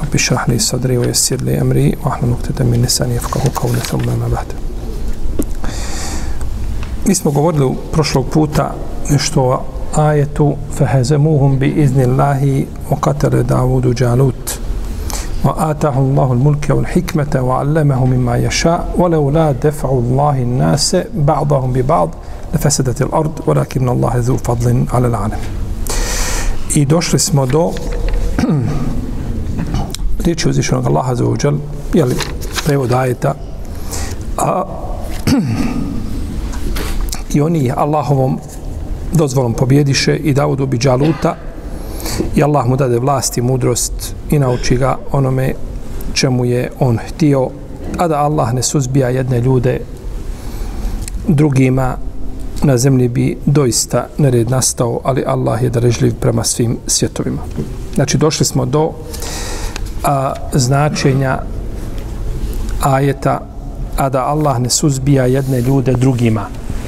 رب اشرح لي صدري ويسر لي أمري وأحلل عقدة من لساني يفقه قولي ثم ما بعد. Mi smo govorili prošlog puta nešto o ajetu اللَّهِ وَقَتَلَ دَاوُدُ جَالُوتُ وآتاه الله الملك والحكمة وعلمه مما يشاء ولولا دفع الله الناس بعضهم ببعض لفسدت الأرض ولكن الله ذو فضل على العالم I došli smo do riječi uzvišenog Allaha za uđel, jeli, prevod ajeta, a i oni Allahovom dozvolom pobjediše i Davudu bi Đaluta i Allah mu dade vlast i mudrost i nauči ga onome čemu je on htio, a da Allah ne suzbija jedne ljude drugima na zemlji bi doista nered nastao, ali Allah je darežljiv prema svim svjetovima. Znači, došli smo do a, značenja ajeta, a da Allah ne suzbija jedne ljude drugima.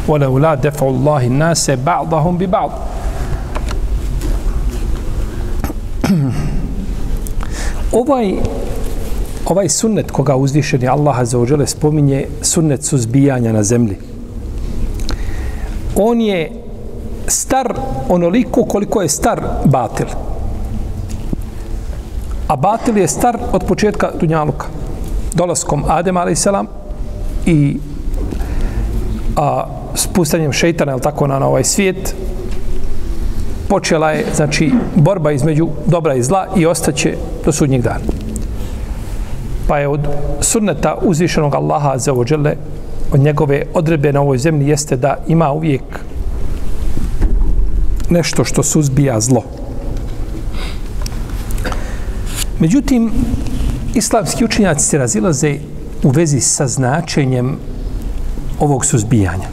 Wala ula defa Allahi nase ba'dahum bi ba'd. ovaj ovaj sunnet koga uzvišeni Allah za ođele spominje sunnet suzbijanja na zemlji on je star onoliko koliko je star batil a batil je star od početka Dunjaluka dolaskom Adem a.s. i a, spustanjem šeitana tako na, na ovaj svijet počela je znači borba između dobra i zla i ostaće do sudnjeg dana. Pa je od sunneta uzvišenog Allaha za ođele od njegove odrebe na ovoj zemlji jeste da ima uvijek nešto što suzbija zlo. Međutim, islamski učinjaci se razilaze u vezi sa značenjem ovog suzbijanja.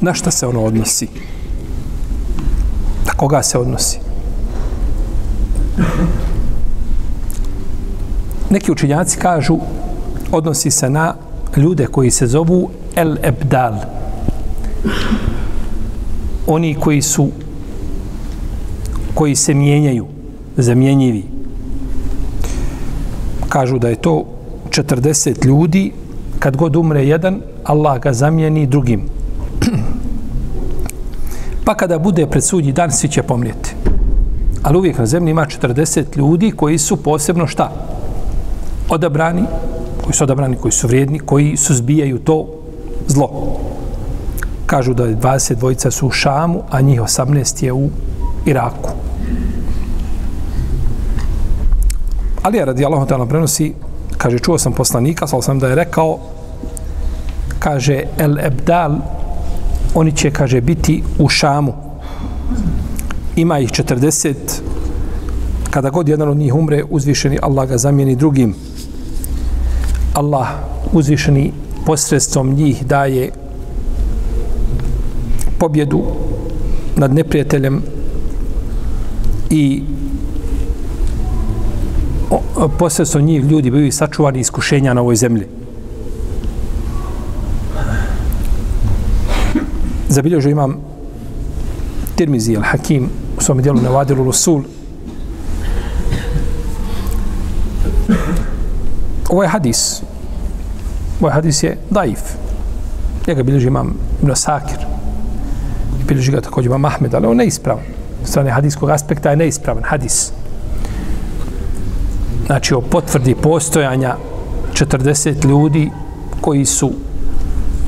Na šta se ono odnosi? Na koga se odnosi? Neki učinjaci kažu odnosi se na ljude koji se zovu El Ebdal. Oni koji su koji se mijenjaju, zamjenjivi. Kažu da je to 40 ljudi, kad god umre jedan, Allah ga zamijeni drugim. pa kada bude pred sudnji dan, svi će pomrijeti. Ali uvijek na zemlji ima 40 ljudi koji su posebno šta? Odabrani, koji su odabrani, koji su vrijedni, koji suzbijaju to zlo. Kažu da 20 dvojica su u Šamu, a njih 18 je u Iraku. Ali je radi Allah prenosi, kaže, čuo sam poslanika, sal sam da je rekao, kaže, El Ebdal, oni će, kaže, biti u Šamu. Ima ih 40, kada god jedan od njih umre, uzvišeni Allah ga zamijeni drugim. Allah uzvišeni posredstvom njih daje pobjedu nad neprijateljem i posredstvom njih ljudi bili sačuvani iskušenja na ovoj zemlji. Zabilježu imam Tirmizi al-Hakim u svom dijelu Nevadilu Rusul. Ovo je hadis. Ovo je hadis je daif. Ja ga bilježi imam Ibn Sakir. Bilježi ga također imam Ahmed, ali on neispravan. Strane hadiskog aspekta je neispravan hadis. Znači, o potvrdi postojanja 40 ljudi koji su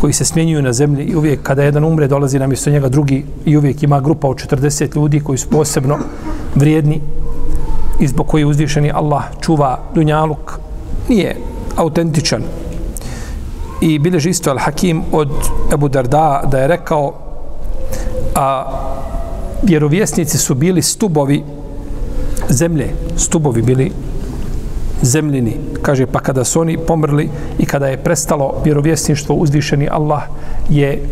koji se smjenjuju na zemlji i uvijek kada jedan umre dolazi na mjesto njega drugi i uvijek ima grupa od 40 ljudi koji su posebno vrijedni i zbog koji uzvišeni Allah čuva dunjaluk. Nije autentičan. I bileži isto Al-Hakim od Ebu Darda da je rekao a vjerovjesnici su bili stubovi zemlje, stubovi bili zemljini. Kaže, pa kada su oni pomrli i kada je prestalo vjerovjesništvo uzvišeni Allah je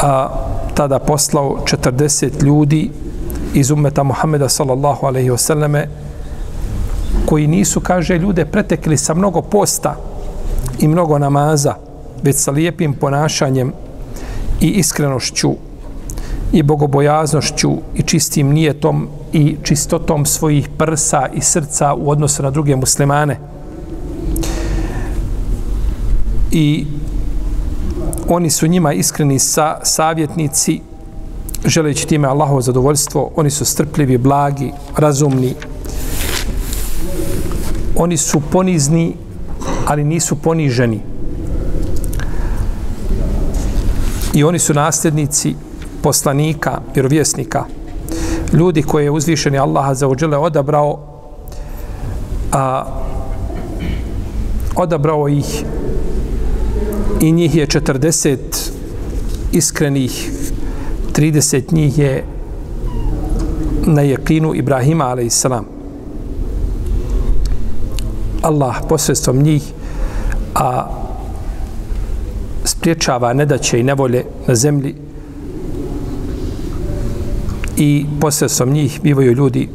a, tada poslao 40 ljudi iz ummeta Muhammeda sallallahu alaihi wasallame koji nisu, kaže, ljude pretekli sa mnogo posta i mnogo namaza, već sa lijepim ponašanjem i iskrenošću i bogobojaznošću i čistim nijetom i čistotom svojih prsa i srca u odnosu na druge muslimane. I oni su njima iskreni sa savjetnici želeći time Allahovo zadovoljstvo. Oni su strpljivi, blagi, razumni. Oni su ponizni, ali nisu poniženi. I oni su nasljednici poslanika, vjerovjesnika, ljudi koje je uzvišeni Allah za uđele odabrao, a, odabrao ih i njih je 40 iskrenih, 30 njih je na jekinu Ibrahima, a.s. Allah posredstvom njih a spriječava nedaće i nevolje na zemlji i posredstvom njih bivaju ljudi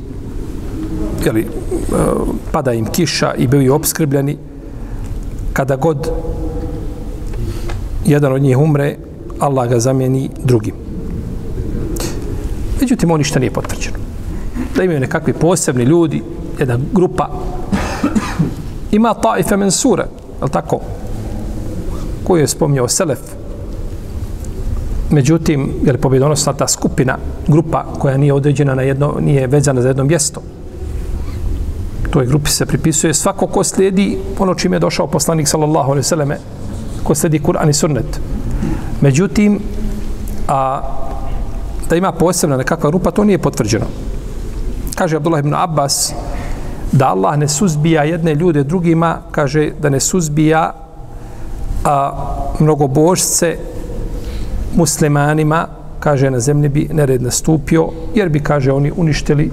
jeli, e, pada im kiša i bivaju obskrbljeni. Kada god jedan od njih umre Allah ga zamijeni drugim. Međutim on ništa nije potvrđeno. Da imaju nekakvi posebni ljudi jedna grupa. Ima taife mensure je tako? Koju je spomnjao Selef. Međutim, je li pobjedonosna ta skupina, grupa koja nije određena na jedno, nije vezana za jedno mjesto. Toj grupi se pripisuje svako ko slijedi ono čime je došao poslanik sallallahu alaihi sallame, ko slijedi Kur'an i Sunnet. Međutim, a, da ima posebna nekakva grupa, to nije potvrđeno. Kaže Abdullah ibn Abbas da Allah ne suzbija jedne ljude drugima, kaže da ne suzbija a, mnogobožce muslimanima, kaže, na zemlji bi nered nastupio, jer bi, kaže, oni uništili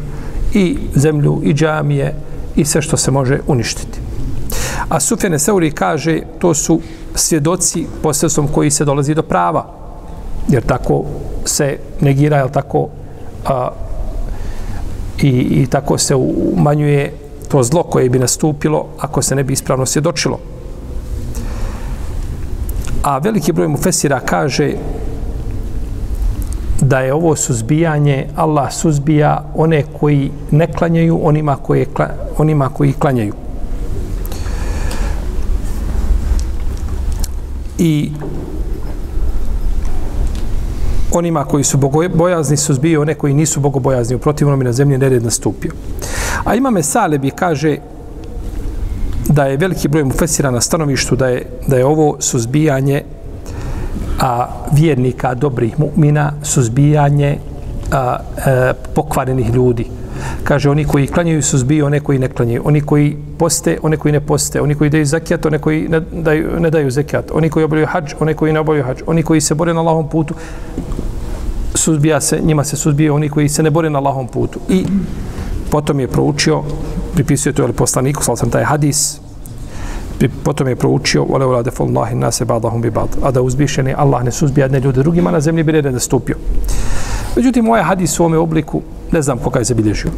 i zemlju, i džamije, i sve što se može uništiti. A Sufjane Seuri kaže, to su svjedoci posredstvom koji se dolazi do prava, jer tako se negira, jel tako, a, i, i tako se umanjuje to zlo koje bi nastupilo ako se ne bi ispravno svjedočilo. A veliki broj mu Fesira kaže da je ovo suzbijanje, Allah suzbija one koji ne klanjaju onima, koje, onima koji klanjaju. I onima koji su bogobojazni suzbije one koji nisu bogobojazni. U protivnom na zemlji nered nastupio. A imame Salebi kaže da je veliki broj mufesira na stanovištu da je, da je ovo suzbijanje a, vjernika, dobrih mu'mina, suzbijanje a, a, pokvarenih ljudi. Kaže, oni koji klanjaju suzbiju, one koji ne klanjaju. Oni koji poste, one koji ne poste. Oni koji daju zekijat, one koji ne daju, ne daju zekijat. Oni koji obavljaju hađ, one koji ne obavljaju hađ. Oni koji se bore na lahom putu, suzbija se, njima se suzbije oni koji se ne bore na lahom putu. I potom je proučio, pripisuje to je poslaniku, sal sam taj hadis, potom je proučio wala wala defol nase ba'dahum bi ba'd. A da uzbišeni Allah ne suzbija jedne ljude drugima na zemlji bi da nastupio međutim ovaj hadis u ovom obliku ne znam koga je zabilježio.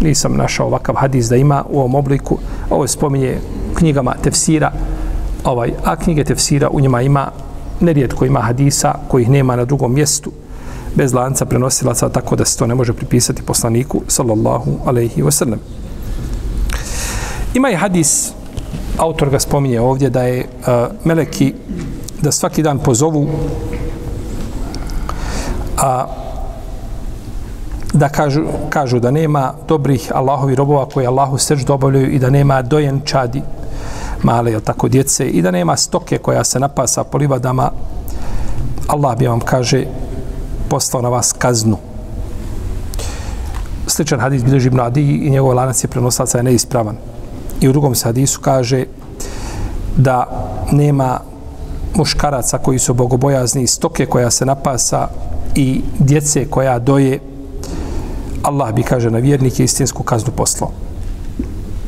Nisam našao ovakav hadis da ima u ovom obliku. Ovo je spominje knjigama tefsira. Ovaj, a knjige tefsira u njima ima nerijetko ima hadisa kojih nema na drugom mjestu bez lanca prenosilaca tako da se to ne može pripisati poslaniku sallallahu alejhi ve sellem ima i hadis autor ga spominje ovdje da je a, meleki da svaki dan pozovu a da kažu, kažu da nema dobrih Allahovi robova koji Allahu srđ dobavljaju i da nema dojenčadi male, jel tako, djece i da nema stoke koja se napasa po livadama. Allah bi vam kaže poslao na vas kaznu. Sličan hadis bilježi Ibn Adi i njegov lanac je prenosaca je neispravan. I u drugom hadisu kaže da nema muškaraca koji su bogobojazni, stoke koja se napasa i djece koja doje, Allah bi, kaže, na vjernike istinsku kaznu poslao.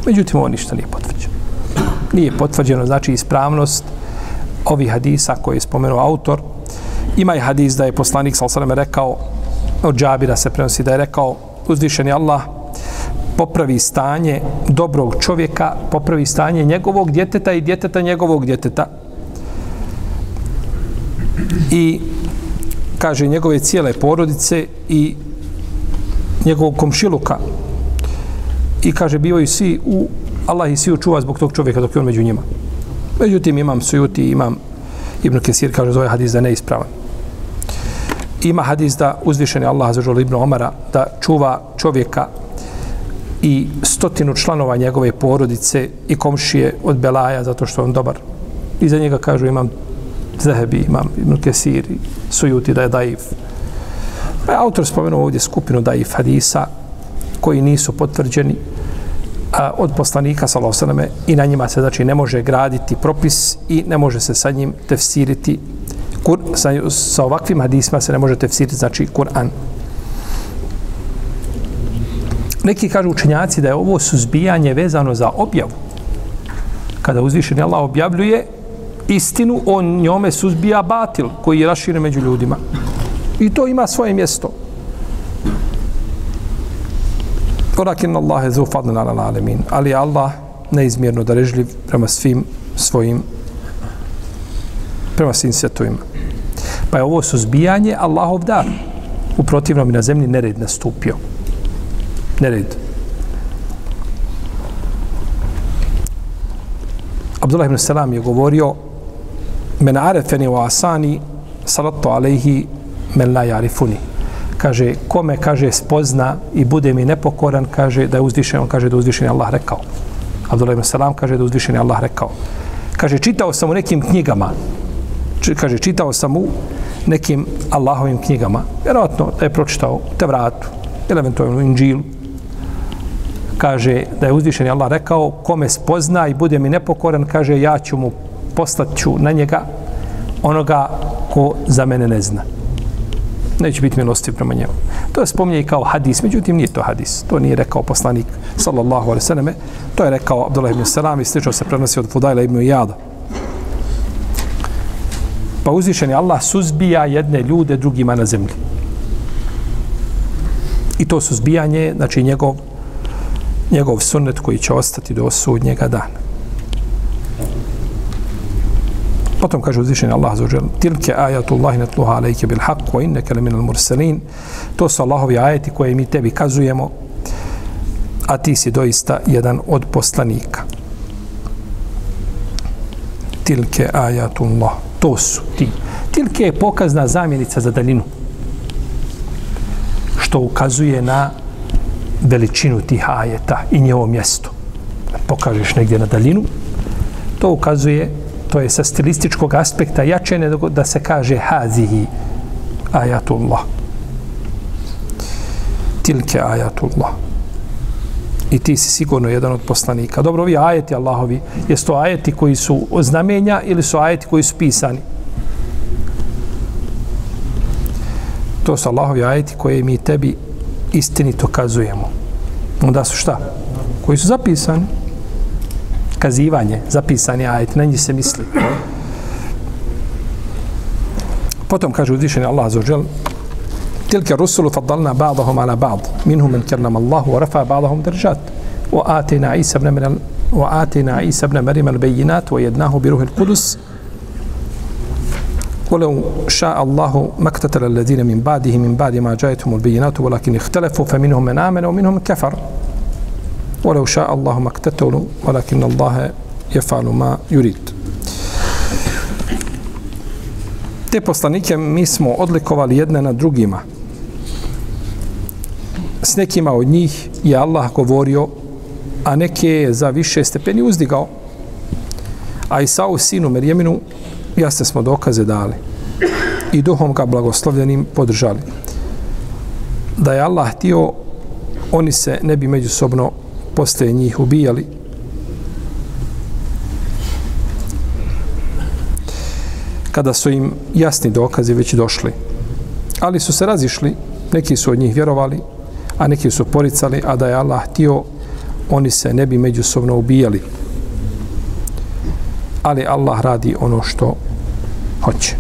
Međutim, ovo ništa nije potvrđeno. nije potvrđeno znači ispravnost ovih hadisa koje je spomenuo autor. Ima i hadis da je poslanik sal rekao, od džabira se prenosi da je rekao uzvišeni Allah popravi stanje dobrog čovjeka, popravi stanje njegovog djeteta i djeteta njegovog djeteta. I kaže njegove cijele porodice i njegovog komšiluka. I kaže bivaju svi u Allah i svi učuva zbog tog čovjeka dok je on među njima. Međutim, imam sujuti, imam Ibn Kesir, kaže, zove hadis da ne ispravan. Ima hadis da uzvišeni Allah za Ibn Omara da čuva čovjeka i stotinu članova njegove porodice i komšije od Belaja zato što je on dobar. I za njega kažu imam Zehebi, imam Ibn Kesir sujuti da je daif. Pa je autor spomenuo ovdje skupinu daif hadisa koji nisu potvrđeni a, od poslanika sallallahu i na njima se znači ne može graditi propis i ne može se sa njim tefsiriti kur, sa, sa ovakvim hadisma se ne može tefsiriti znači Kur'an. Neki kažu učenjaci da je ovo suzbijanje vezano za objavu. Kada uzvišeni Allah objavljuje istinu, on njome suzbija batil koji je raširen među ljudima. I to ima svoje mjesto. Walakin Allah je zu ala alemin. Ali Allah neizmjerno darežljiv prema svim svojim prema svim svjetovima. Pa je ovo suzbijanje Allahov dar. U protivnom i na zemlji nered nastupio. Nered. Abdullah ibn Salam je govorio men arefeni wa asani salatu alaihi men la jarifuni kaže, kome, kaže, spozna i bude mi nepokoran, kaže, da je uzvišen, on kaže da je uzvišen Allah rekao. Abdullah ibn Salam kaže da je uzvišen Allah rekao. Kaže, čitao sam u nekim knjigama, či, kaže, čitao sam u nekim Allahovim knjigama, vjerojatno da je pročitao Tevratu, ili eventualno Inđilu, kaže da je uzvišen Allah rekao, kome spozna i bude mi nepokoran, kaže, ja ću mu poslaću na njega onoga ko za mene ne zna neće biti milostiv prema njemu. To je spominje i kao hadis, međutim nije to hadis. To nije rekao poslanik sallallahu alaihi sallam. To je rekao Abdullah ibn Salam i slično se prenosi od Fudajla ibn Jada. Pa uzvišen je Allah suzbija jedne ljude drugima na zemlji. I to suzbijanje, znači njegov, njegov sunnet koji će ostati do sudnjega dana. Potom kaže uzvišeni Allah za uđel, tilke ajatu Allahi netluha alejke bil haq, wa inneke le minal mursalin. To su Allahovi ajeti koje mi tebi kazujemo, a ti si doista jedan od poslanika. Tilke ajatu Allah. To su ti. Tilke je pokazna zamjenica za daljinu. Što ukazuje na veličinu tih ajeta i njevo mjesto. Pokažeš negdje na daljinu, to ukazuje to je sa stilističkog aspekta jače nego da se kaže hazihi ajatullah. Tilke ajatullah. I ti si sigurno jedan od poslanika. Dobro, ovi ajeti Allahovi, jesu to ajeti koji su znamenja ili su ajeti koji su pisani? To su Allahovi ajeti koje mi tebi istinito kazujemo. Onda su šta? Koji su zapisani? kazivanje, zapisani ajet, na njih se misli. Potom kaže uzvišeni Allah za ođel, tilke rusulu faddalna ba'dahum ala ba'd, minhum men kernam Allahu, wa rafa ba'dahum držat, wa atina Isa ibn Maryam wa atina Isa ibn Maryam al-bayyinat wa yadnahu bi ruhil qudus ولو شاء الله ما اقتتل الذين من بعده من بعد ما جاءتهم البينات ولكن اختلفوا فمنهم من آمن ومنهم من كفر ولو شاء الله ما اقتتلوا ولكن الله يفعل ما يريد te poslanike mi smo odlikovali jedne na drugima. S nekima od njih je Allah govorio, a neke je za više stepeni uzdigao. A Isau, sinu Merjeminu, jasne smo dokaze dali. I duhom ga blagoslovljenim podržali. Da je Allah htio, oni se ne bi međusobno posle njih ubijali. Kada su im jasni dokazi već došli. Ali su se razišli, neki su od njih vjerovali, a neki su poricali, a da je Allah htio, oni se ne bi međusobno ubijali. ali Allah radi ono što hoće.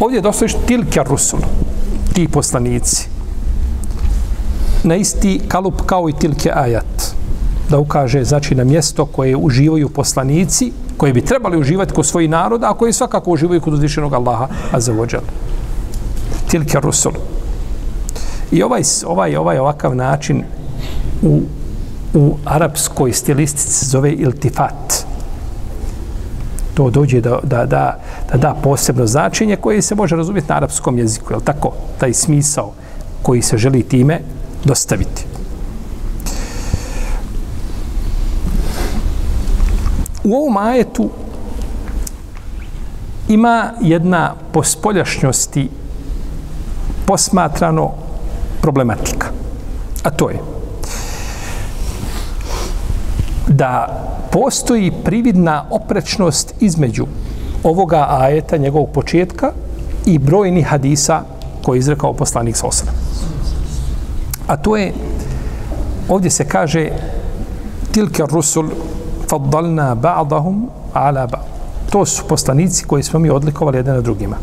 Ovdje je dosta tilke rusul, ti poslanici. Na isti kalup kao i tilke ajat. Da ukaže, znači, na mjesto koje uživaju poslanici, koje bi trebali uživati kod svojih naroda, a koji svakako uživaju kod uzvišenog Allaha, a za vođan. Tilke rusul. I ovaj, ovaj, ovaj ovakav način u, u arapskoj stilistici zove iltifat. To dođe da, da, da, da da posebno značenje koje se može razumjeti na arapskom jeziku, je tako? Taj smisao koji se želi time dostaviti. U ovom ajetu ima jedna po spoljašnjosti posmatrano problematika. A to je da postoji prividna oprečnost između ovoga ajeta, njegovog početka i brojni hadisa koji je izrekao poslanik sa osram. A to je, ovdje se kaže tilke rusul faddalna ba'dahum ala ba. To su poslanici koji smo mi odlikovali jedan na drugima.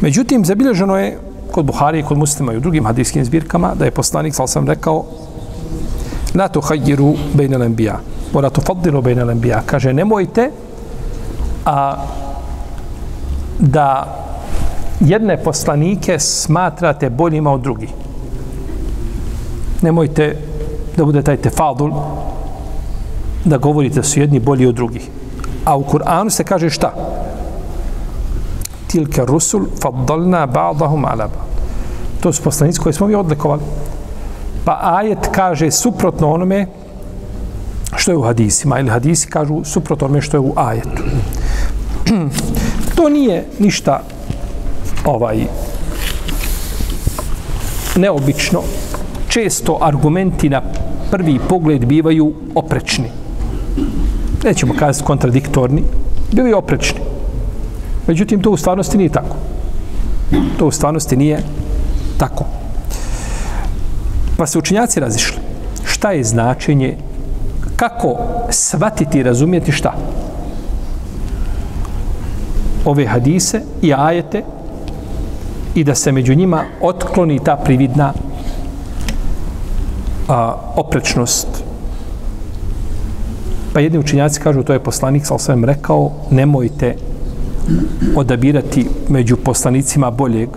Međutim, zabilježeno je kod Buhari i kod muslima i u drugim hadijskim zbirkama da je poslanik, sal sam rekao, la tu hajjiru bejne lembija, mora tu faddilu bejne lembija. Kaže, nemojte a, da jedne poslanike smatrate boljima od drugih. Nemojte da bude taj tefadul, da govorite su jedni bolji od drugih. A u Kur'anu se kaže šta? Tilke rusul faddalna ba'dahum ala ba'd. To su poslanici koje smo mi odlikovali. Pa ajet kaže suprotno onome što je u hadisima. Ili hadisi kažu suprotno onome što je u ajetu. to nije ništa ovaj neobično. Često argumenti na prvi pogled bivaju oprečni nećemo kazati kontradiktorni, bili oprečni. Međutim, to u stvarnosti nije tako. To u stvarnosti nije tako. Pa se učinjaci razišli. Šta je značenje, kako svatiti i razumijeti šta? Ove hadise i ajete i da se među njima otkloni ta prividna a, oprečnost Pa jedni učinjaci kažu, to je poslanik, sal sam rekao, nemojte odabirati među poslanicima boljeg,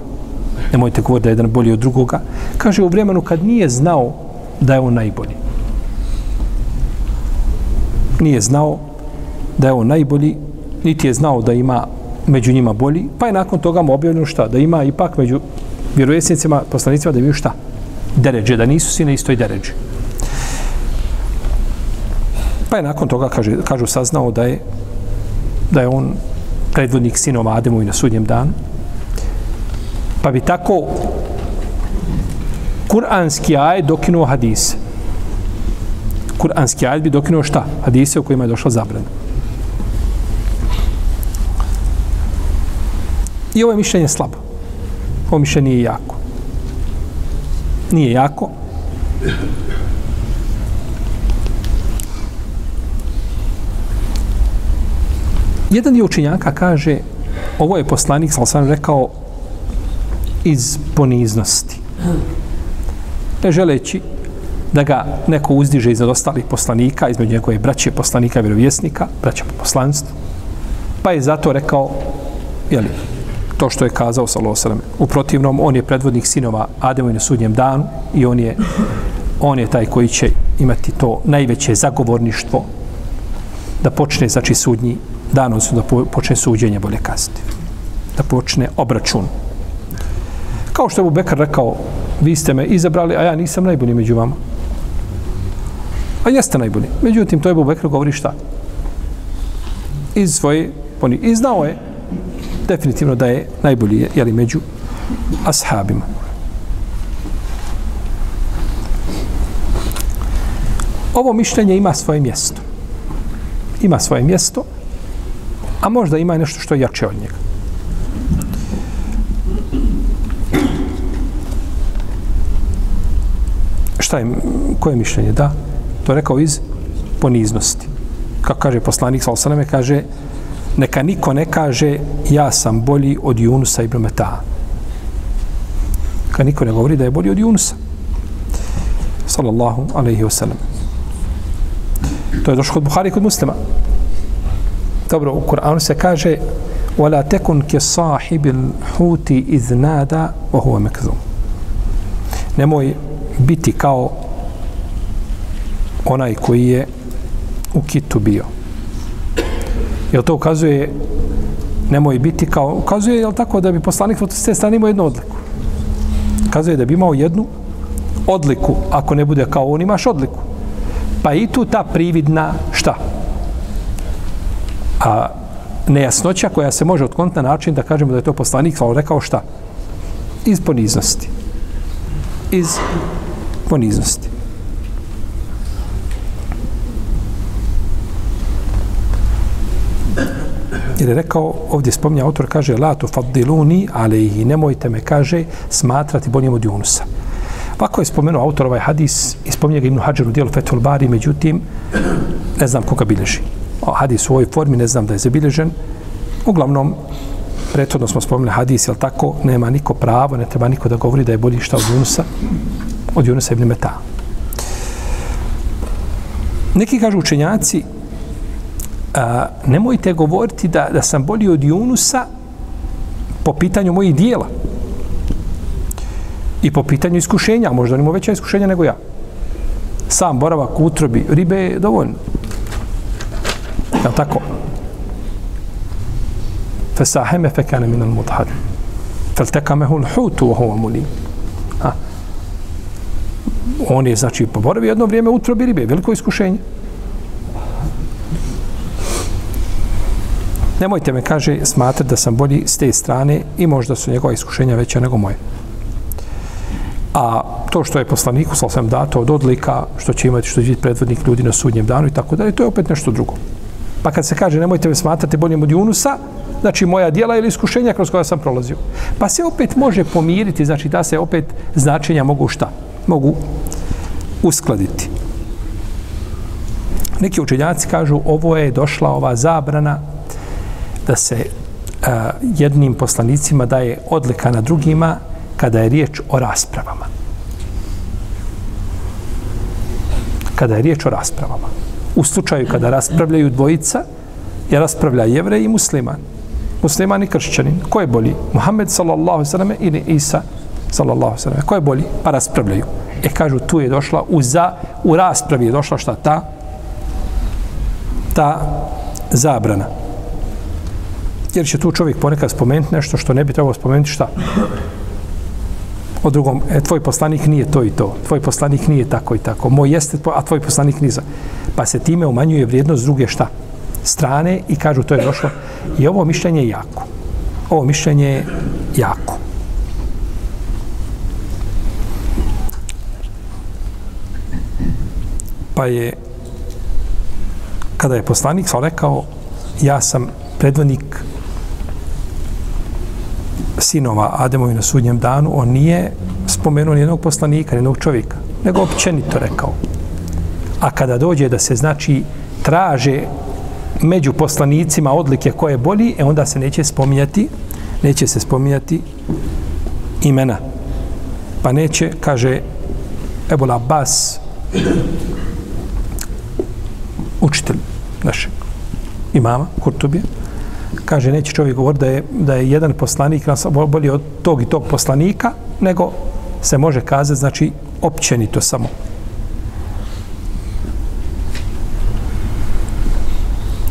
nemojte govoriti da je jedan bolji od drugoga. Kaže, u vremenu kad nije znao da je on najbolji. Nije znao da je on najbolji, niti je znao da ima među njima bolji, pa je nakon toga mu objavljeno šta? Da ima ipak među vjerovjesnicima, poslanicima, da imaju šta? Deređe, da nisu svi na istoj deređi. Pa je nakon toga, kaže, kažu, saznao da je da je on predvodnik sinova Ademu i na sudnjem danu. Pa bi tako kuranski aj dokinuo hadise. Kuranski aj bi dokinuo šta? Hadise u kojima je došla zabrana. I ovo je mišljenje slabo. Ovo mišljenje nije jako. Nije jako. Jedan dio učinjaka kaže, ovo je poslanik, sam sam rekao, iz poniznosti. Ne želeći da ga neko uzdiže iznad ostalih poslanika, između njegove braće poslanika i vjerovjesnika, braća po poslanstvu. Pa je zato rekao, jeli, to što je kazao sa Losanem. U protivnom, on je predvodnik sinova Ademu i na sudnjem danu i on je, on je taj koji će imati to najveće zagovorništvo da počne, znači, sudnji dan, odnosno da počne suđenje, bolje kazati. Da počne obračun. Kao što je Bekar rekao, vi ste me izabrali, a ja nisam najbolji među vama. A jeste najbolji. Međutim, to je Bekar govori šta? Iz svoje, poni, i znao je definitivno da je najbolji, jeli, među ashabima. Ovo mišljenje ima svoje mjesto. Ima svoje mjesto, a možda ima nešto što je jače od njega. Šta je, koje je mišljenje? Da, To je rekao iz poniznosti. Kako kaže poslanik sa osaname, kaže neka niko ne kaže ja sam bolji od Junusa ibn Meta. Neka niko ne govori da je bolji od Junusa. Sallallahu alaihi wa sallam. To je došlo kod Buhari kod muslima. Dobro, u Kur'anu se kaže وَلَا تَكُنْ كَصَاحِبِ الْحُوتِ إِذْ نَادَ وَهُوَ مَكْذُمْ Nemoj biti kao onaj koji je u kitu bio. Jel to ukazuje nemoj biti kao, ukazuje jel tako da bi poslanik s te strane imao jednu odliku. Ukazuje da bi imao jednu odliku, ako ne bude kao on imaš odliku. Pa i tu ta prividna šta? A nejasnoća koja se može otkloniti na način da kažemo da je to poslanik, ali rekao šta? Iz poniznosti. Iz poniznosti. Jer je rekao, ovdje spominja autor, kaže, la tu faddiluni, ali i nemojte me, kaže, smatrati boljim od Junusa. Ovako je spomenuo autor ovaj hadis i spominje ga Ibnu Hadžar u dijelu Fethul Bari, međutim, ne znam koga bilježi. O, hadis u ovoj formi, ne znam da je zabilježen. Uglavnom, prethodno smo spomenuli hadis, jel tako, nema niko pravo, ne treba niko da govori da je bolji šta od Junusa, od Junusa ibn Meta. Neki kažu učenjaci, a, nemojte govoriti da, da sam bolji od Junusa po pitanju mojih dijela i po pitanju iskušenja, možda on ima veća iskušenja nego ja. Sam boravak u utrobi ribe je dovoljno. Je tako? Fesaheme fekane minal mudhad. Feltekamehu l'hutu wa huwa mulim. Ha. On je, znači, poboravio jedno vrijeme u utrobi ribe, veliko iskušenje. Nemojte me, kaže, smatrati da sam bolji s te strane i možda su njegova iskušenja veća nego moje. A to što je poslaniku sa sam dato od odlika, što će imati, što će biti predvodnik ljudi na sudnjem danu i tako dalje, to je opet nešto drugo. Pa kad se kaže nemojte me smatrati boljim od Junusa, znači moja dijela ili iskušenja kroz koja sam prolazio. Pa se opet može pomiriti, znači da se opet značenja mogu šta? Mogu uskladiti. Neki učenjaci kažu ovo je došla ova zabrana da se a, jednim poslanicima daje odlika na drugima kada je riječ o raspravama. Kada je riječ o raspravama. U slučaju kada raspravljaju dvojica, je raspravlja jevrej i musliman. Musliman i kršćanin. Ko je bolji? Muhammed sallallahu sallam ili Isa sallallahu sallam. Ko je bolji? Pa raspravljaju. E kažu, tu je došla u, za, u raspravi je došla šta ta? Ta zabrana. Jer će tu čovjek ponekad spomenuti nešto što ne bi trebalo spomenuti šta? o drugom, e, tvoj poslanik nije to i to, tvoj poslanik nije tako i tako, moj jeste, a tvoj poslanik nije. Pa se time umanjuje vrijednost druge šta? Strane i kažu to je došlo. I ovo mišljenje je jako. Ovo mišljenje je jako. Pa je, kada je poslanik sa rekao, ja sam predvodnik sinova Ademovi na sudnjem danu, on nije spomenuo nijednog poslanika, nijednog čovjeka, nego općenito rekao. A kada dođe da se znači traže među poslanicima odlike koje je bolji, e onda se neće spominjati, neće se spominjati imena. Pa neće, kaže Ebul Abbas, učitelj našeg imama, Kurtubije, kaže neće čovjek govoriti da je, da je jedan poslanik bolji od tog i tog poslanika, nego se može kazati, znači, općenito samo.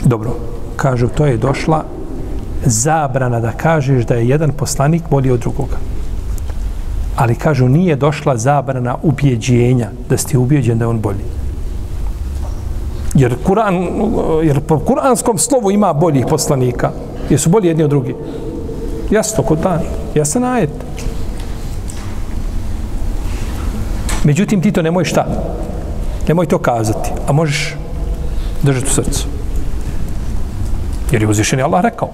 Dobro, kažu, to je došla zabrana da kažeš da je jedan poslanik bolji od drugoga. Ali kažu, nije došla zabrana ubjeđenja, da ste ubjeđen da je on bolji. Jer, Kur'an, jer po kuranskom slovu ima boljih poslanika. Jer su bolji jedni od drugi. Jasno, kod dan. Jasan ajet. Međutim, ti to nemoj šta? Nemoj to kazati. A možeš držati u srcu. Jer je uzvišen Allah rekao.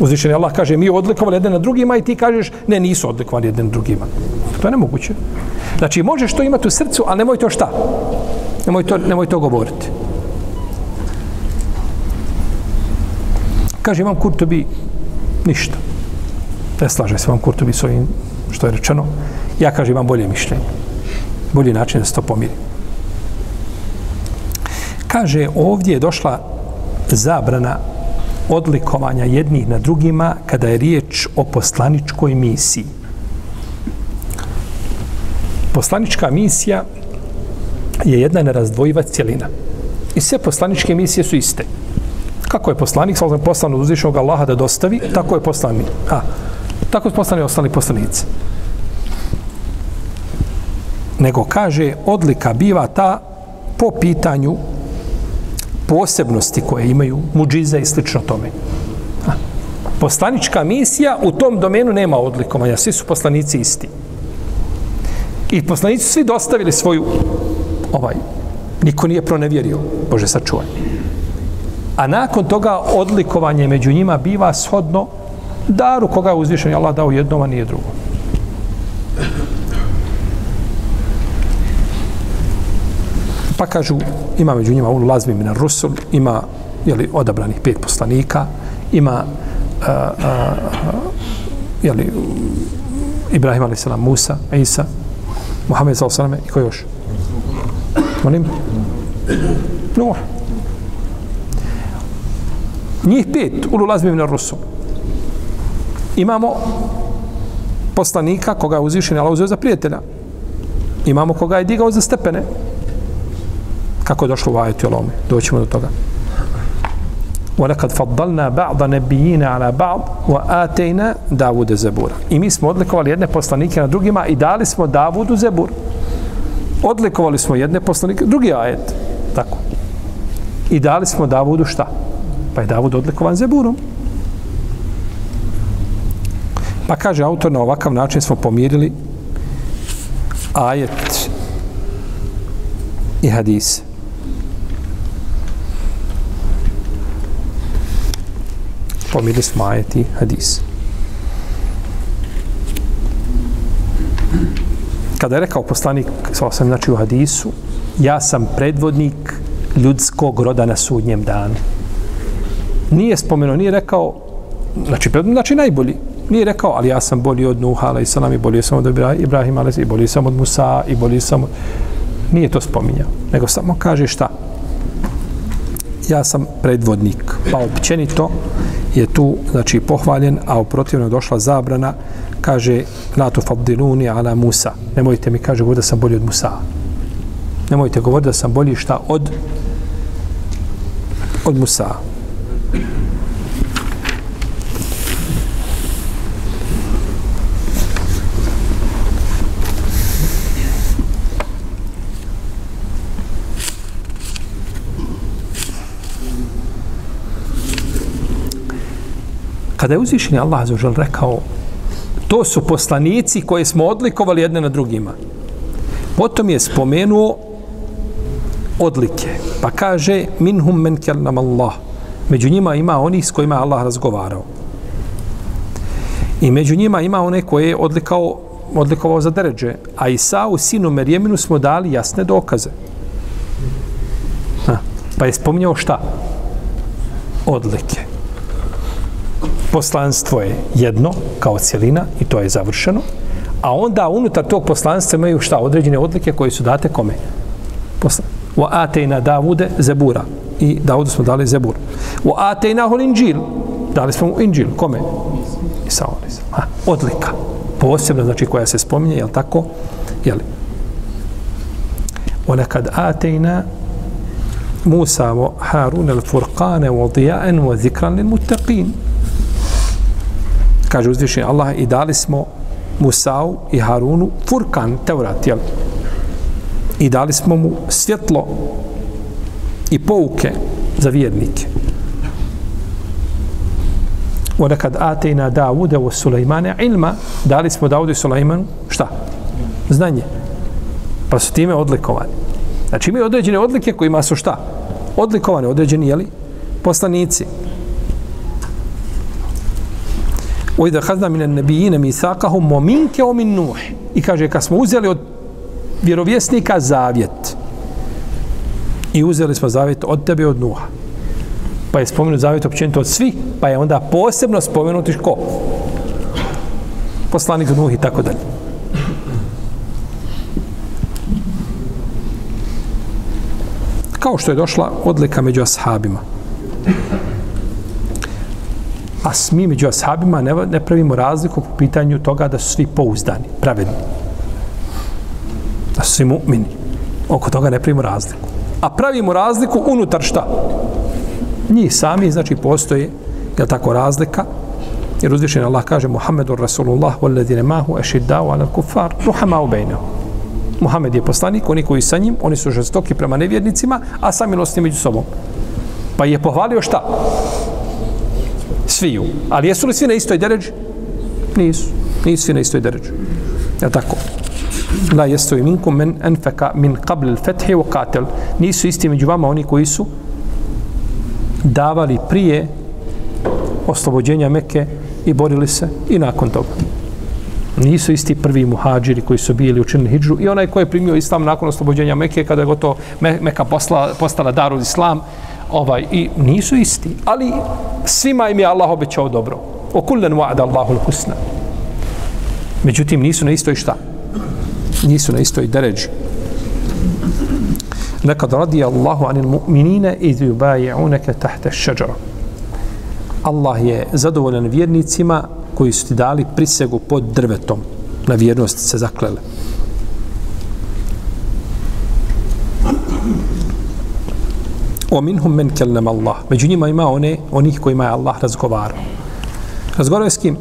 Uzvišen Allah kaže, mi odlikovali jedne na drugima i ti kažeš, ne, nisu odlikovali jedne na drugima. To je nemoguće. Znači, možeš to imati u srcu, ali nemoj to šta? Nemoj to, nemoj to govoriti. Kaže, imam Kurtobi ništa. Ne slaže se vam Kurtobi s ovim što je rečeno. Ja kažem, imam bolje mišljenje. Bolji način da se to pomiri. Kaže, ovdje je došla zabrana odlikovanja jednih na drugima kada je riječ o poslaničkoj misiji. Poslanička misija je jedna nerazdvojiva cijelina. I sve poslaničke misije su iste. Kako je poslanik, sallam poslan od uzvišnog Allaha da dostavi, tako je poslani. A, tako su poslani ostali poslanici. Nego kaže, odlika biva ta po pitanju posebnosti koje imaju, muđize i slično tome. A, poslanička misija u tom domenu nema odlikovanja, svi su poslanici isti. I poslanici su svi dostavili svoju ovaj, niko nije pronevjerio, Bože sačuvaj. A nakon toga odlikovanje među njima biva shodno daru koga je uzvišen Allah dao jednom, a nije drugom. Pa kažu, ima među njima ulu lazmi mina rusul, ima jeli, odabranih pet poslanika, ima a, a, jeli, Ibrahim a.s. Musa, Isa, Muhammed s.a.s. i ko još? Molim? Nuh. Njih pet, ulu lazmi mina rusul. Imamo poslanika koga je uzvišen Allah uzeo za prijatelja. Imamo koga je digao za stepene. Kako je došlo u ajetu Alome? Doćemo do toga. وَلَكَدْ فَضَّلْنَا بَعْضَ نَبِيِّينَ عَلَى بَعْض وَآتَيْنَا دَاوُدَ زَبُورَ I mi smo odlikovali jedne poslanike na drugima i dali smo Davudu Zebur. Odlikovali smo jedne poslanike, drugi ajet. Tako. I dali smo Davudu šta? Pa je Davud odlikovan Zeburom. Pa kaže autor, na ovakav način smo pomirili ajet i hadis. Pomirili smo ajet i hadis. Kada je rekao poslanik, sa sam znači u hadisu, ja sam predvodnik ljudskog roda na sudnjem danu. Nije spomenuo, nije rekao, znači, znači najbolji, Nije rekao, ali ja sam bolji od Nuha, ali sam i bolji sam od Ibrahima, ali i bolji sam od Musa, i bolji sam od... Nije to spominjao, nego samo kaže šta? Ja sam predvodnik, pa općenito je tu, znači, pohvaljen, a u protivno došla zabrana, kaže, la tu ala Musa. Nemojte mi, kaže, govoriti da sam bolji od Musa. Nemojte govoriti da sam bolji šta od od Musa. kada je uzvišeni Allah azužel rekao to su poslanici koje smo odlikovali jedne na drugima. Potom je spomenuo odlike. Pa kaže minhum men kellam Allah. Među njima ima oni s kojima Allah razgovarao. I među njima ima one koje je odlikao, odlikovao za deređe. A u sinu Merjeminu, smo dali jasne dokaze. Ha. Pa je spominjao šta? Odlike poslanstvo je jedno kao cijelina i to je završeno, a onda unutar tog poslanstva imaju šta određene odlike koje su date kome? Posla. Wa atejna Davude zebura. I Davudu smo dali zebur. Wa atejna hol inđil. Dali smo mu inđil. Kome? Isa ha, Odlika. Posebno, znači koja se spominje, jel tako? Jel? Wa kad atejna Musa wa Harun al-Furqana wa kaže uzvišen Allah i dali smo Musau i Harunu Furkan, Teurat, jel? I dali smo mu svjetlo i pouke za vjernike. Onekad atejna Davude u Sulejmane ilma, dali smo Daudu i Sulejmanu, šta? Znanje. Pa su time odlikovani. Znači imaju određene odlike kojima su šta? Odlikovani, određeni, jeli? Poslanici. وإذا خذنا من النبيين ميثاقهم ومنك ومن نوح i kaže kad smo uzeli od vjerovjesnika zavjet I uzeli smo zavjet od tebe i od Nuha. Pa je spomenut zavjet općenito od svih, pa je onda posebno spomenuti ko? Poslanik Nuh i tako dalje. Kao što je došla odlika među ashabima. A mi među ashabima ne, ne pravimo razliku po pitanju toga da su svi pouzdani, pravedni. Da su svi mu'mini. Oko toga ne pravimo razliku. A pravimo razliku unutar šta? Njih sami, znači, postoji, je tako, razlika, jer uzvišen Allah kaže Muhammedu Rasulullah walladine mahu ešiddao ala kufar ruhama u. Muhammed je poslanik, oni koji sa njim, oni su žestoki prema nevjernicima, a sami nosni među sobom. Pa je pohvalio šta? Sviju. Ali jesu li svi na istoj deređi? Nisu. Nisu svi na istoj deređi. Je tako. La jesu i minkum men enfeka min qabl al-fethi u katel. Nisu isti među vama oni koji su davali prije oslobođenja Mekke i borili se i nakon toga. Nisu isti prvi muhađiri koji su bili učinili hijđu i onaj koji je primio islam nakon oslobođenja Mekke kada je gotovo Meka posla, postala darul islam ovaj, i nisu isti. Ali svima im je Allah obećao dobro. O kullen wa'ada Allahu l-husna. Međutim, nisu na istoj šta? Nisu na istoj deređi. Nekad radi Allahu anil mu'minine iz yubayi'unaka tahta ash-shajara. Allah je zadovoljan vjernicima koji su ti dali prisegu pod drvetom. Na vjernost se zaklele. O minhum men kellem Allah. Među njima ima one, onih kojima je Allah razgovarao. Razgovarao je s kim?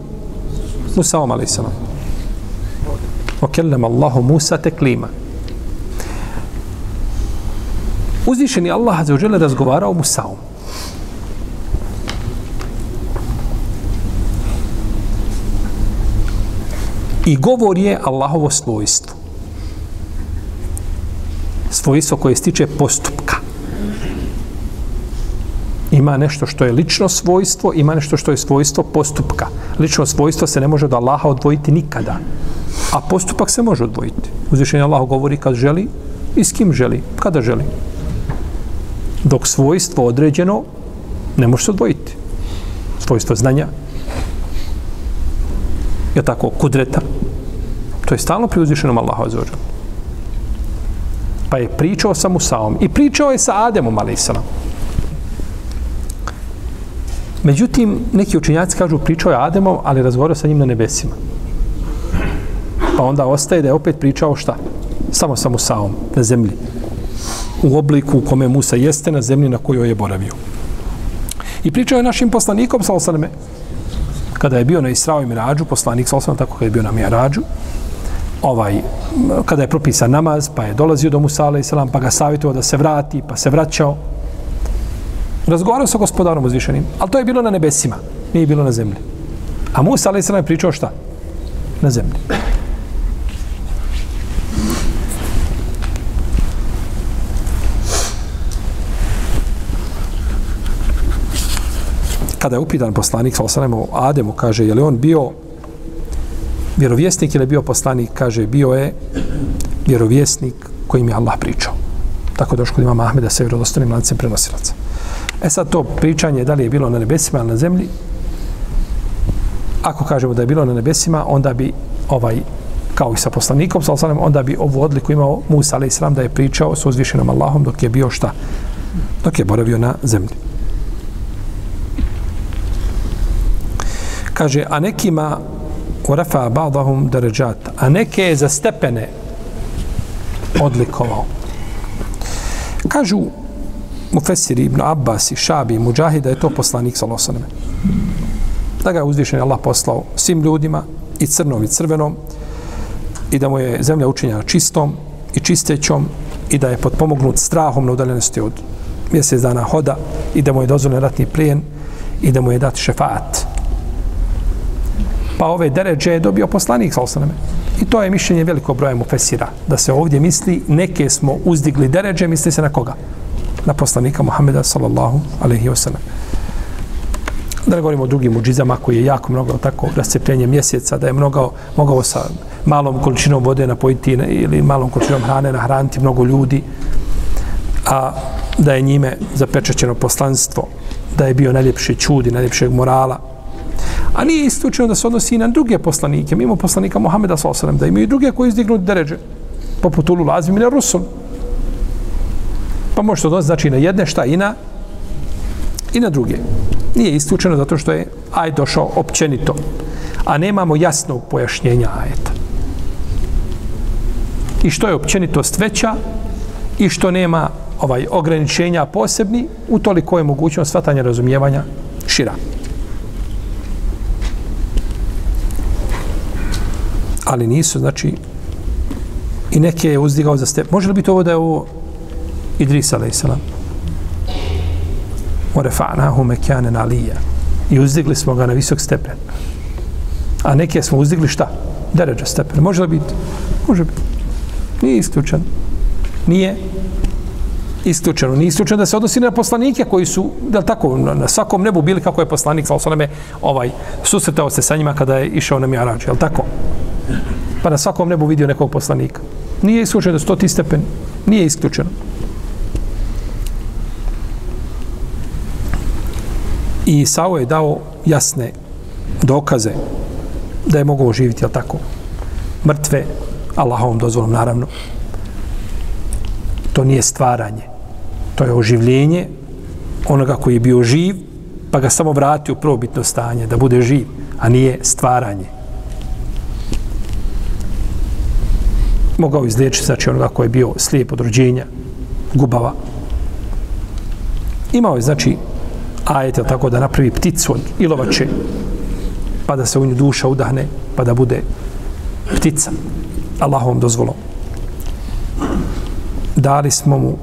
Musa om. O kellem Allahu Musa teklima. Uzvišeni Allah za uđele razgovarao Musaom. I govor je Allahovo svojstvo. Svojstvo koje stiče postupka. Ima nešto što je lično svojstvo, ima nešto što je svojstvo postupka. Lično svojstvo se ne može od Allaha odvojiti nikada. A postupak se može odvojiti. Uzvišenje Allah govori kad želi i s kim želi, kada želi. Dok svojstvo određeno ne može se odvojiti. Svojstvo znanja, je tako, kudreta. To je stalno pri uzvišenom Allahu azzawajal. Pa je pričao sa Musaom i pričao je sa Ademom, ali Međutim, neki učinjaci kažu pričao je Ademom, ali razgovarao sa njim na nebesima. Pa onda ostaje da je opet pričao šta? Samo sa Musaom, na zemlji. U obliku u kome Musa jeste na zemlji na kojoj je boravio. I pričao je našim poslanikom, sa osaname, kada je bio na Israo i Mirađu, poslanik sa osaname, tako kada je bio na Mirađu, ovaj, kada je propisan namaz, pa je dolazio do Musa, alaih pa ga savjetovao da se vrati, pa se vraćao. Razgovarao sa gospodarom uzvišenim, ali to je bilo na nebesima, nije bilo na zemlji. A Musa, a.s. je pričao šta? Na zemlji. Kada je upitan poslanik, sa o Ademu, kaže, je li on bio vjerovjesnik ili bio poslanik, kaže, bio je vjerovjesnik kojim je Allah pričao. Tako došlo kod imama Ahmeda sa vjerodostanim lancem prenosilaca. E sad to pričanje, da li je bilo na nebesima ili na zemlji, ako kažemo da je bilo na nebesima, onda bi ovaj kao i sa poslanikom, sa osanem, onda bi ovu odliku imao Musa, ali islam, da je pričao s uzvišenom Allahom dok je bio šta? Dok je boravio na zemlji. Kaže, a nekima urafa ba'dahum darajat a neke je za stepene odlikovao kažu Mufesiri, ibn Abbas i Šabi Mujahid da je to poslanik sa losaneme da ga je uzvišen Allah poslao svim ljudima i crnom i crvenom i da mu je zemlja učinjena čistom i čistećom i da je potpomognut strahom na udaljenosti od mjesec dana hoda i da mu je dozvoljen ratni plijen i da mu je dat šefat pa ove deređe je dobio poslanik sa osaname. I to je mišljenje veliko broja mu fesira. Da se ovdje misli, neke smo uzdigli deređe, misli se na koga? Na poslanika Muhammeda sallallahu alaihi wasallam. Da ne govorimo o drugim uđizama koji je jako mnogo tako rascepljenje mjeseca, da je mnogo, mogao sa malom količinom vode napojiti ili malom količinom hrane nahraniti mnogo ljudi. A da je njime zapečećeno poslanstvo, da je bio najljepši čudi, najljepšeg morala. A nije istučeno da se odnosi i na druge poslanike, mimo poslanika Muhameda s.a.v. da imaju i druge koji izdignu deređe, poput Ulu Lazim ili Rusul. Pa može se odnositi znači na jedne šta i na i na druge. Nije isključeno zato što je aj došao općenito, a nemamo jasnog pojašnjenja ajeta. I što je općenitost veća i što nema ovaj ograničenja posebni, u je mogućnost svatanja razumijevanja šira. Ali nisu, znači, i neke je uzdigao za step. Može li biti ovo da je ovo Idris a.s. Orefa'nahu mekjanen alija. I uzdigli smo ga na visok stepen. A neke smo uzdigli šta? Deređa stepen. Može li biti? Može biti. Nije isključeno. Nije isključeno. Nije isključeno da se odnosi na poslanike koji su, da tako, na svakom nebu bili kako je poslanik, sa osaname, ovaj, susretao se sa njima kada je išao na Mijarađu, je li tako? Pa na svakom nebu vidio nekog poslanika. Nije isključeno da su to ti stepen. Nije isključeno. I Isao je dao jasne dokaze da je mogao oživiti, jel tako? Mrtve, Allahovom dozvolom, naravno. To nije stvaranje to je oživljenje onoga koji je bio živ, pa ga samo vrati u probitno stanje, da bude živ, a nije stvaranje. Mogao izliječiti, znači onoga koji je bio slijep od rođenja, gubava. Imao je, znači, ajete, tako da napravi pticu od ilovače, pa da se u nju duša udahne, pa da bude ptica. Allahovom dozvolom. Dali smo mu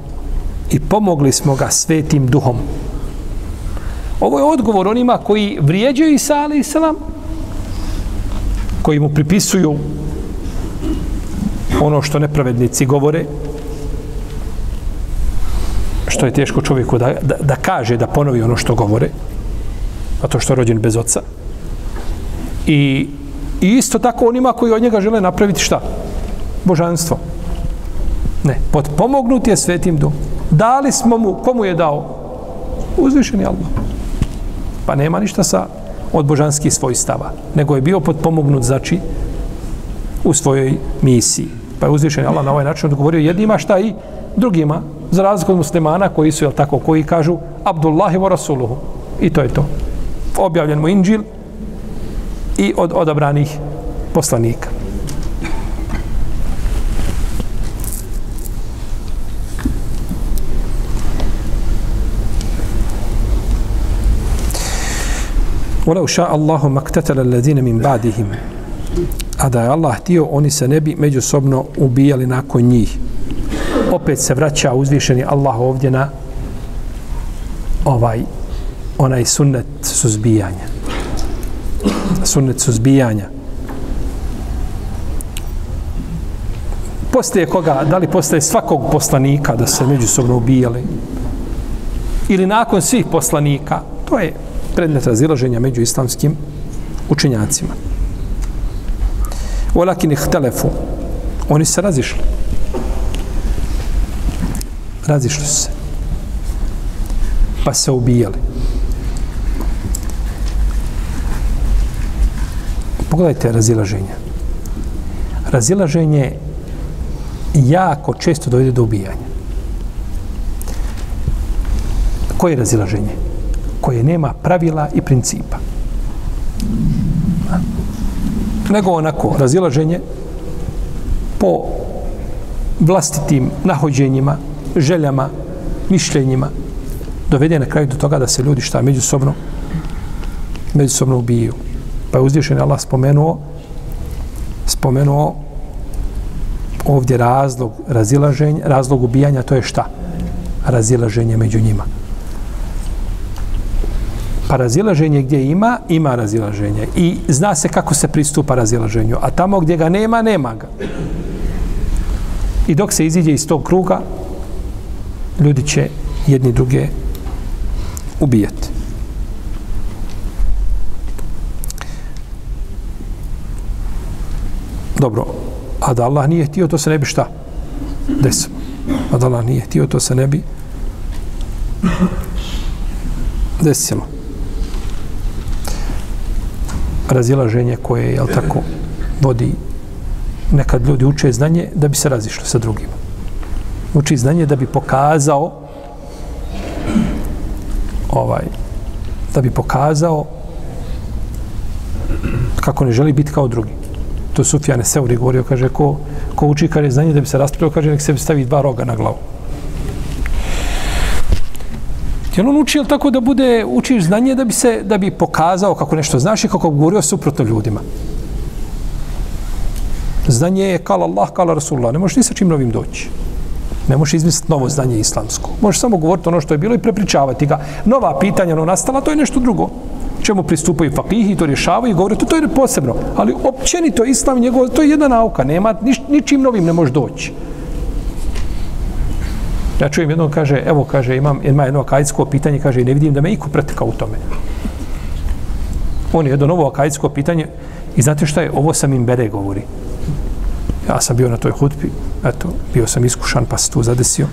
i pomogli smo ga svetim duhom. Ovo je odgovor onima koji vrijeđaju Isa ali salam, koji mu pripisuju ono što nepravednici govore, što je teško čovjeku da, da, da kaže, da ponovi ono što govore, a to što je rođen bez oca. I, I isto tako onima koji od njega žele napraviti šta? Božanstvo. Ne, potpomognut je svetim duhom dali smo mu, komu je dao? Uzvišeni Allah. Pa nema ništa sa od božanskih svojstava, nego je bio potpomognut, znači, u svojoj misiji. Pa je uzvišeni Allah na ovaj način odgovorio jednima šta i drugima, za razliku od muslimana koji su, jel tako, koji kažu Abdullahi wa Rasuluhu. I to je to. Objavljen mu Inđil i od odabranih poslanika. ولو شاء الله ما اقتتل الذين من بعدهم a da je Allah htio, oni se ne bi međusobno ubijali nakon njih. Opet se vraća uzvišeni Allah ovdje na ovaj onaj sunnet suzbijanja. Sunnet suzbijanja. Postaje koga, da li postaje svakog poslanika da se međusobno ubijali? Ili nakon svih poslanika? To je predmet razilaženja među islamskim učenjacima. Olakin ih telefu. Oni se razišli. Razišli su se. Pa se ubijali. Pogledajte razilaženje. Razilaženje jako često dojde do ubijanja. Koje je razilaženje? koje nema pravila i principa. Nego onako razilaženje po vlastitim nahođenjima, željama, mišljenjima, dovede na kraju do toga da se ljudi šta međusobno međusobno ubiju. Pa je uzvišen Allah spomenuo spomenuo ovdje razlog razilaženja, razlog ubijanja, to je šta? Razilaženje među njima pa razilaženje gdje ima, ima razilaženje. I zna se kako se pristupa razilaženju. A tamo gdje ga nema, nema ga. I dok se iziđe iz tog kruga, ljudi će jedni druge ubijati. Dobro, a da Allah nije htio, to se ne bi šta? Desilo. A da Allah nije htio, to se ne bi desilo razilaženje koje, je tako, vodi nekad ljudi uče znanje da bi se razišli sa drugima. Uči znanje da bi pokazao ovaj da bi pokazao kako ne želi biti kao drugi. To Sufjane Seuri govorio, kaže, ko, ko uči kar je znanje da bi se raspravio, kaže, nek se stavi dva roga na glavu. Jer on uči, tako da bude, učiš znanje da bi se, da bi pokazao kako nešto znaš i kako govorio suprotno ljudima. Znanje je kala Allah, kala Rasulullah. Ne možeš ni sa čim novim doći. Ne možeš izmisliti novo znanje islamsko. Možeš samo govoriti ono što je bilo i prepričavati ga. Nova pitanja ono nastala, to je nešto drugo. Čemu pristupaju fakihi, to rješavaju i govore, to, to je posebno. Ali općenito islam njegov, to je jedna nauka. Nema, nič, ničim novim ne možeš doći. Ja čujem jednom, kaže, evo, kaže, imam, ima jedno akajsko pitanje, kaže, ne vidim da me iko pretekao u tome. On je jedno novo akajsko pitanje i znate šta je, ovo sam im bere govori. Ja sam bio na toj hutbi, eto, bio sam iskušan, pa se tu zadesio.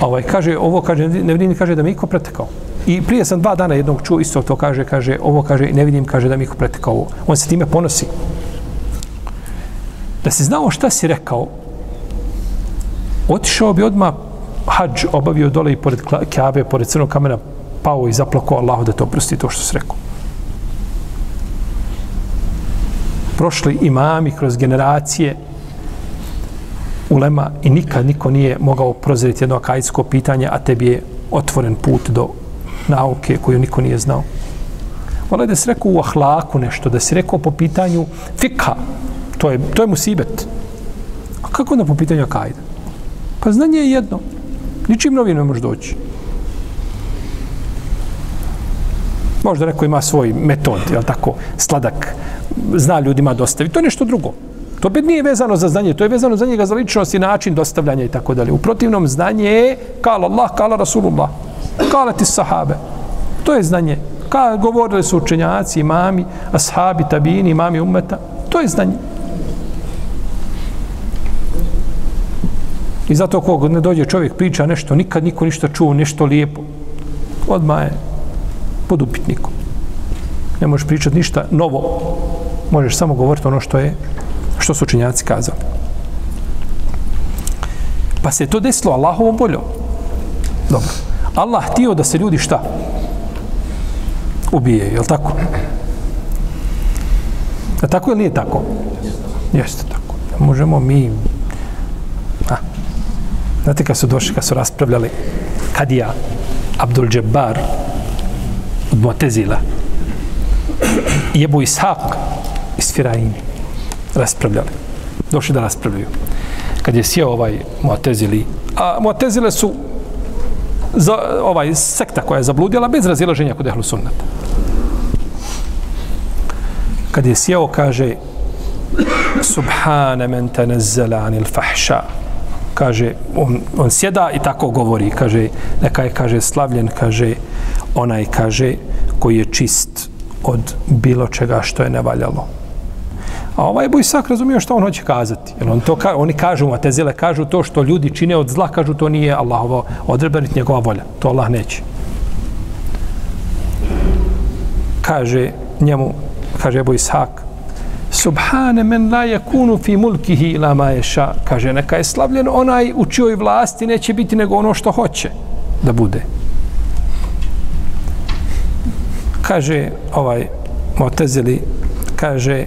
Ovaj, kaže, ovo, kaže, ne vidim, kaže, da me iko pretekao. I prije sam dva dana jednog čuo, isto to kaže, kaže, ovo kaže, ne vidim, kaže, da mi iko pretekao. On se time ponosi. Da si znao šta si rekao, otišao bi odmah hađ obavio dole i pored Kaabe, pored crnog kamena, pao i zaplakao Allahu da to prosti to što se rekao. Prošli imami kroz generacije ulema i nikad niko nije mogao proziriti jedno akajsko pitanje, a tebi je otvoren put do nauke koju niko nije znao. Ono Vole da se rekao u ahlaku nešto, da se rekao po pitanju fikha, to je, to je musibet. A kako onda po pitanju akajda? Pa znanje je jedno. Ničim novim ne može doći. Možda neko ima svoj metod, je tako, sladak, zna ljudima dostaviti. To je nešto drugo. To opet nije vezano za znanje, to je vezano za njega za ličnost i način dostavljanja i tako dalje. U protivnom znanje je kala Allah, kala Rasulullah, kala ti sahabe. To je znanje. Ka govorili su učenjaci, imami, ashabi, tabini, imami umeta. To je znanje. I zato kog ne dođe čovjek priča nešto, nikad niko ništa čuo, nešto lijepo, odmah je pod upitnikom. Ne možeš pričati ništa novo. Možeš samo govoriti ono što je, što su učinjaci kazali. Pa se to desilo Allahovom voljom. Dobro. Allah htio da se ljudi šta? Ubije, je li tako? A tako ili nije tako? Jeste tako. Možemo mi A. Znate kad su došli, kad su raspravljali Kadija Abdul Jabbar od Motezila i Ebu Ishaq iz Firaini raspravljali. Došli da raspravljaju. Kad je sjeo ovaj Motezili, a Motezile su za, ovaj sekta koja je zabludila bez razilaženja kod ehlu sunnata. Kad je sjeo, kaže Subhane men tanazzala anil fahša kaže, on, on sjeda i tako govori, kaže, neka je, kaže, slavljen, kaže, onaj, kaže, koji je čist od bilo čega što je nevaljalo. A ovaj Bojsak razumio što on hoće kazati. Jer on to ka, oni kažu, a te zile kažu to što ljudi čine od zla, kažu to nije Allahovo odrebenit njegova volja. To Allah neće. Kaže njemu, kaže Bojsak, Subhane men la yakunu fi mulkihi ila ma yasha. Kaže neka je slavljen onaj u čijoj vlasti neće biti nego ono što hoće da bude. Kaže ovaj Mu'tazili kaže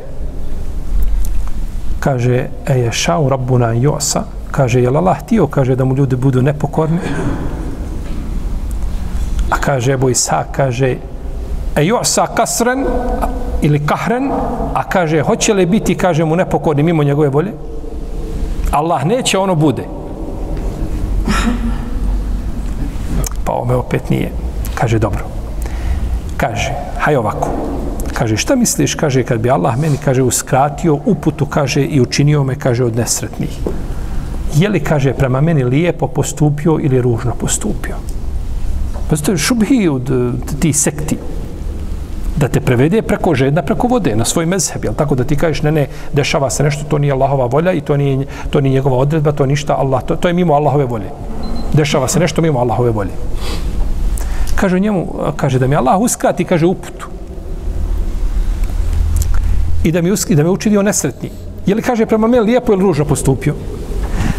kaže e je šau rabbuna josa kaže je Allah htio kaže da mu ljudi budu nepokorni a kaže Ebu Isa kaže e josa kasren ili kahren, a kaže, hoće li biti, kaže mu, nepokorni mimo njegove volje? Allah neće, ono bude. Pa ome opet nije. Kaže, dobro. Kaže, haj ovako. Kaže, šta misliš, kaže, kad bi Allah meni, kaže, uskratio uputu, kaže, i učinio me, kaže, od nesretnih. Je li, kaže, prema meni lijepo postupio ili ružno postupio? Pa to je šubhi od eh, ti sekti da te prevede preko žedna, preko vode, na svoj mezheb, jel tako da ti kažeš, ne, ne, dešava se nešto, to nije Allahova volja i to nije, to nije njegova odredba, to ništa Allah, to, to je mimo Allahove volje. Dešava se nešto mimo Allahove volje. kaže njemu, kaže da mi Allah uskrati, kaže uputu. I da mi, uski, da me učinio nesretni. Je li kaže prema meni lijepo ili ružno postupio?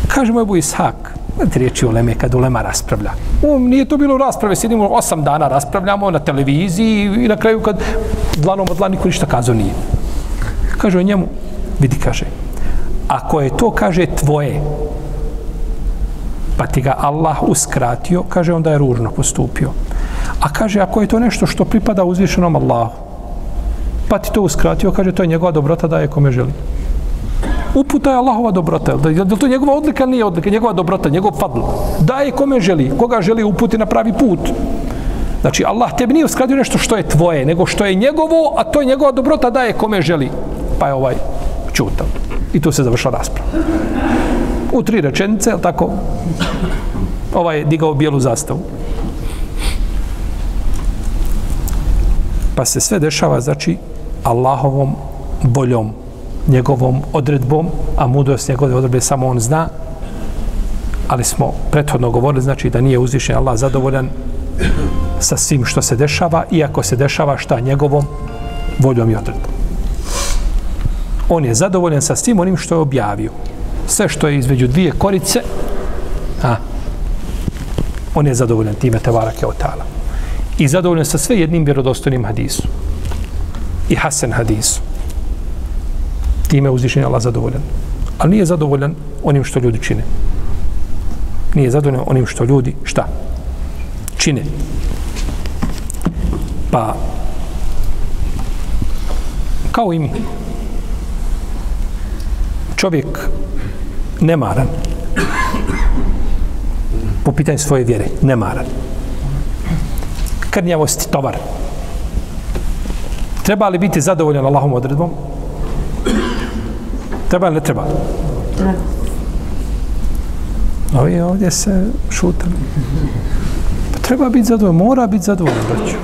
Kaže moj bu Ishak, Znate riječi o Leme, kad Ulema raspravlja. Um, nije to bilo rasprave, sjedimo osam dana, raspravljamo na televiziji i na kraju kad dlanom od dlan niko ništa kazao nije. Kaže o njemu, vidi, kaže, ako je to, kaže, tvoje, pa ti ga Allah uskratio, kaže, onda je ružno postupio. A kaže, ako je to nešto što pripada uzvišenom Allahu, pa ti to uskratio, kaže, to je njegova dobrota daje kome želi uputa je Allahova dobrota. Da je to njegova odlika, nije odlika, njegova dobrota, njegov fadl. Daje kome želi, koga želi uputi na pravi put. Znači, Allah tebi nije uskradio nešto što je tvoje, nego što je njegovo, a to je njegova dobrota, daje kome želi. Pa je ovaj čutav. I tu se završila rasprava. U tri rečenice, tako, ovaj je digao bijelu zastavu. Pa se sve dešava, znači, Allahovom boljom njegovom odredbom, a mudrost njegove odredbe samo on zna, ali smo prethodno govorili, znači da nije uzvišen Allah zadovoljan sa svim što se dešava, iako se dešava šta njegovom voljom i odredbom. On je zadovoljan sa svim onim što je objavio. Sve što je između dvije korice, a, on je zadovoljan time Tevara Keotala. otala. I zadovoljan sa sve jednim vjerodostojnim hadisom. I Hasan hadisom time je uzvišen Allah zadovoljan. Ali nije zadovoljan onim što ljudi čine. Nije zadovoljan onim što ljudi, šta? Čine. Pa, kao i mi, čovjek nemaran po pitanju svoje vjere, nemaran. Krnjavost, tovar. Treba li biti zadovoljan Allahom odredbom? Treba ili ne treba? Treba. Ovi ovdje se šutali. Pa treba biti zadovoljan, mora biti zadovoljan, braću.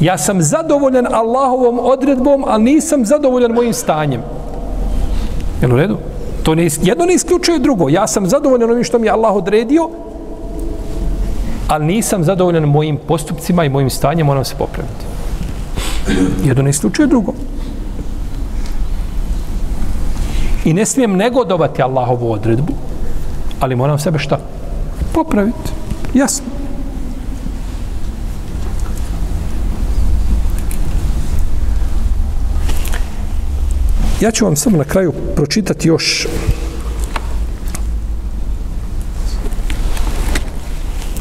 Ja sam zadovoljan Allahovom odredbom, ali nisam zadovoljan mojim stanjem. Je u redu? To ne, jedno ne isključuje drugo. Ja sam zadovoljan onim što mi je Allah odredio, ali nisam zadovoljan mojim postupcima i mojim stanjem, moram se popraviti. Jedno ne isključuje drugo. I ne smijem negodovati Allahovu odredbu, ali moram sebe šta? Popraviti. Jasno. Ja ću vam samo na kraju pročitati još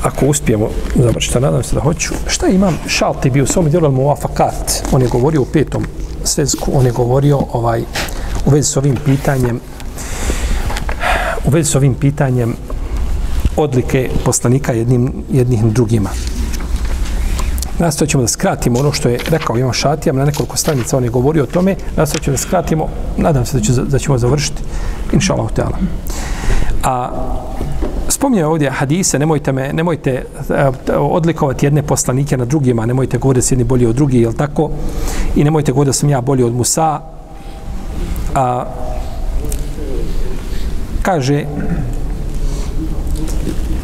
ako uspijemo završiti, nadam se da hoću. Šta imam? Šalti bio u svom djelu Muafakat. On je govorio u petom svezku, on je govorio ovaj, u vezi s ovim pitanjem u vezi s ovim pitanjem odlike poslanika jednim, jednim drugima. Nastojat ćemo da skratimo ono što je rekao Ivan Šatijam na nekoliko stranica, on je govorio o tome, nastojat ćemo da skratimo, nadam se da, ću, da ćemo završiti, inša Allah. A spominje ovdje hadise, nemojte me, nemojte e, odlikovati jedne poslanike na drugima, nemojte govoriti da su jedni bolji od drugih, jel tako? I nemojte govoriti da sam ja bolji od Musa, a, kaže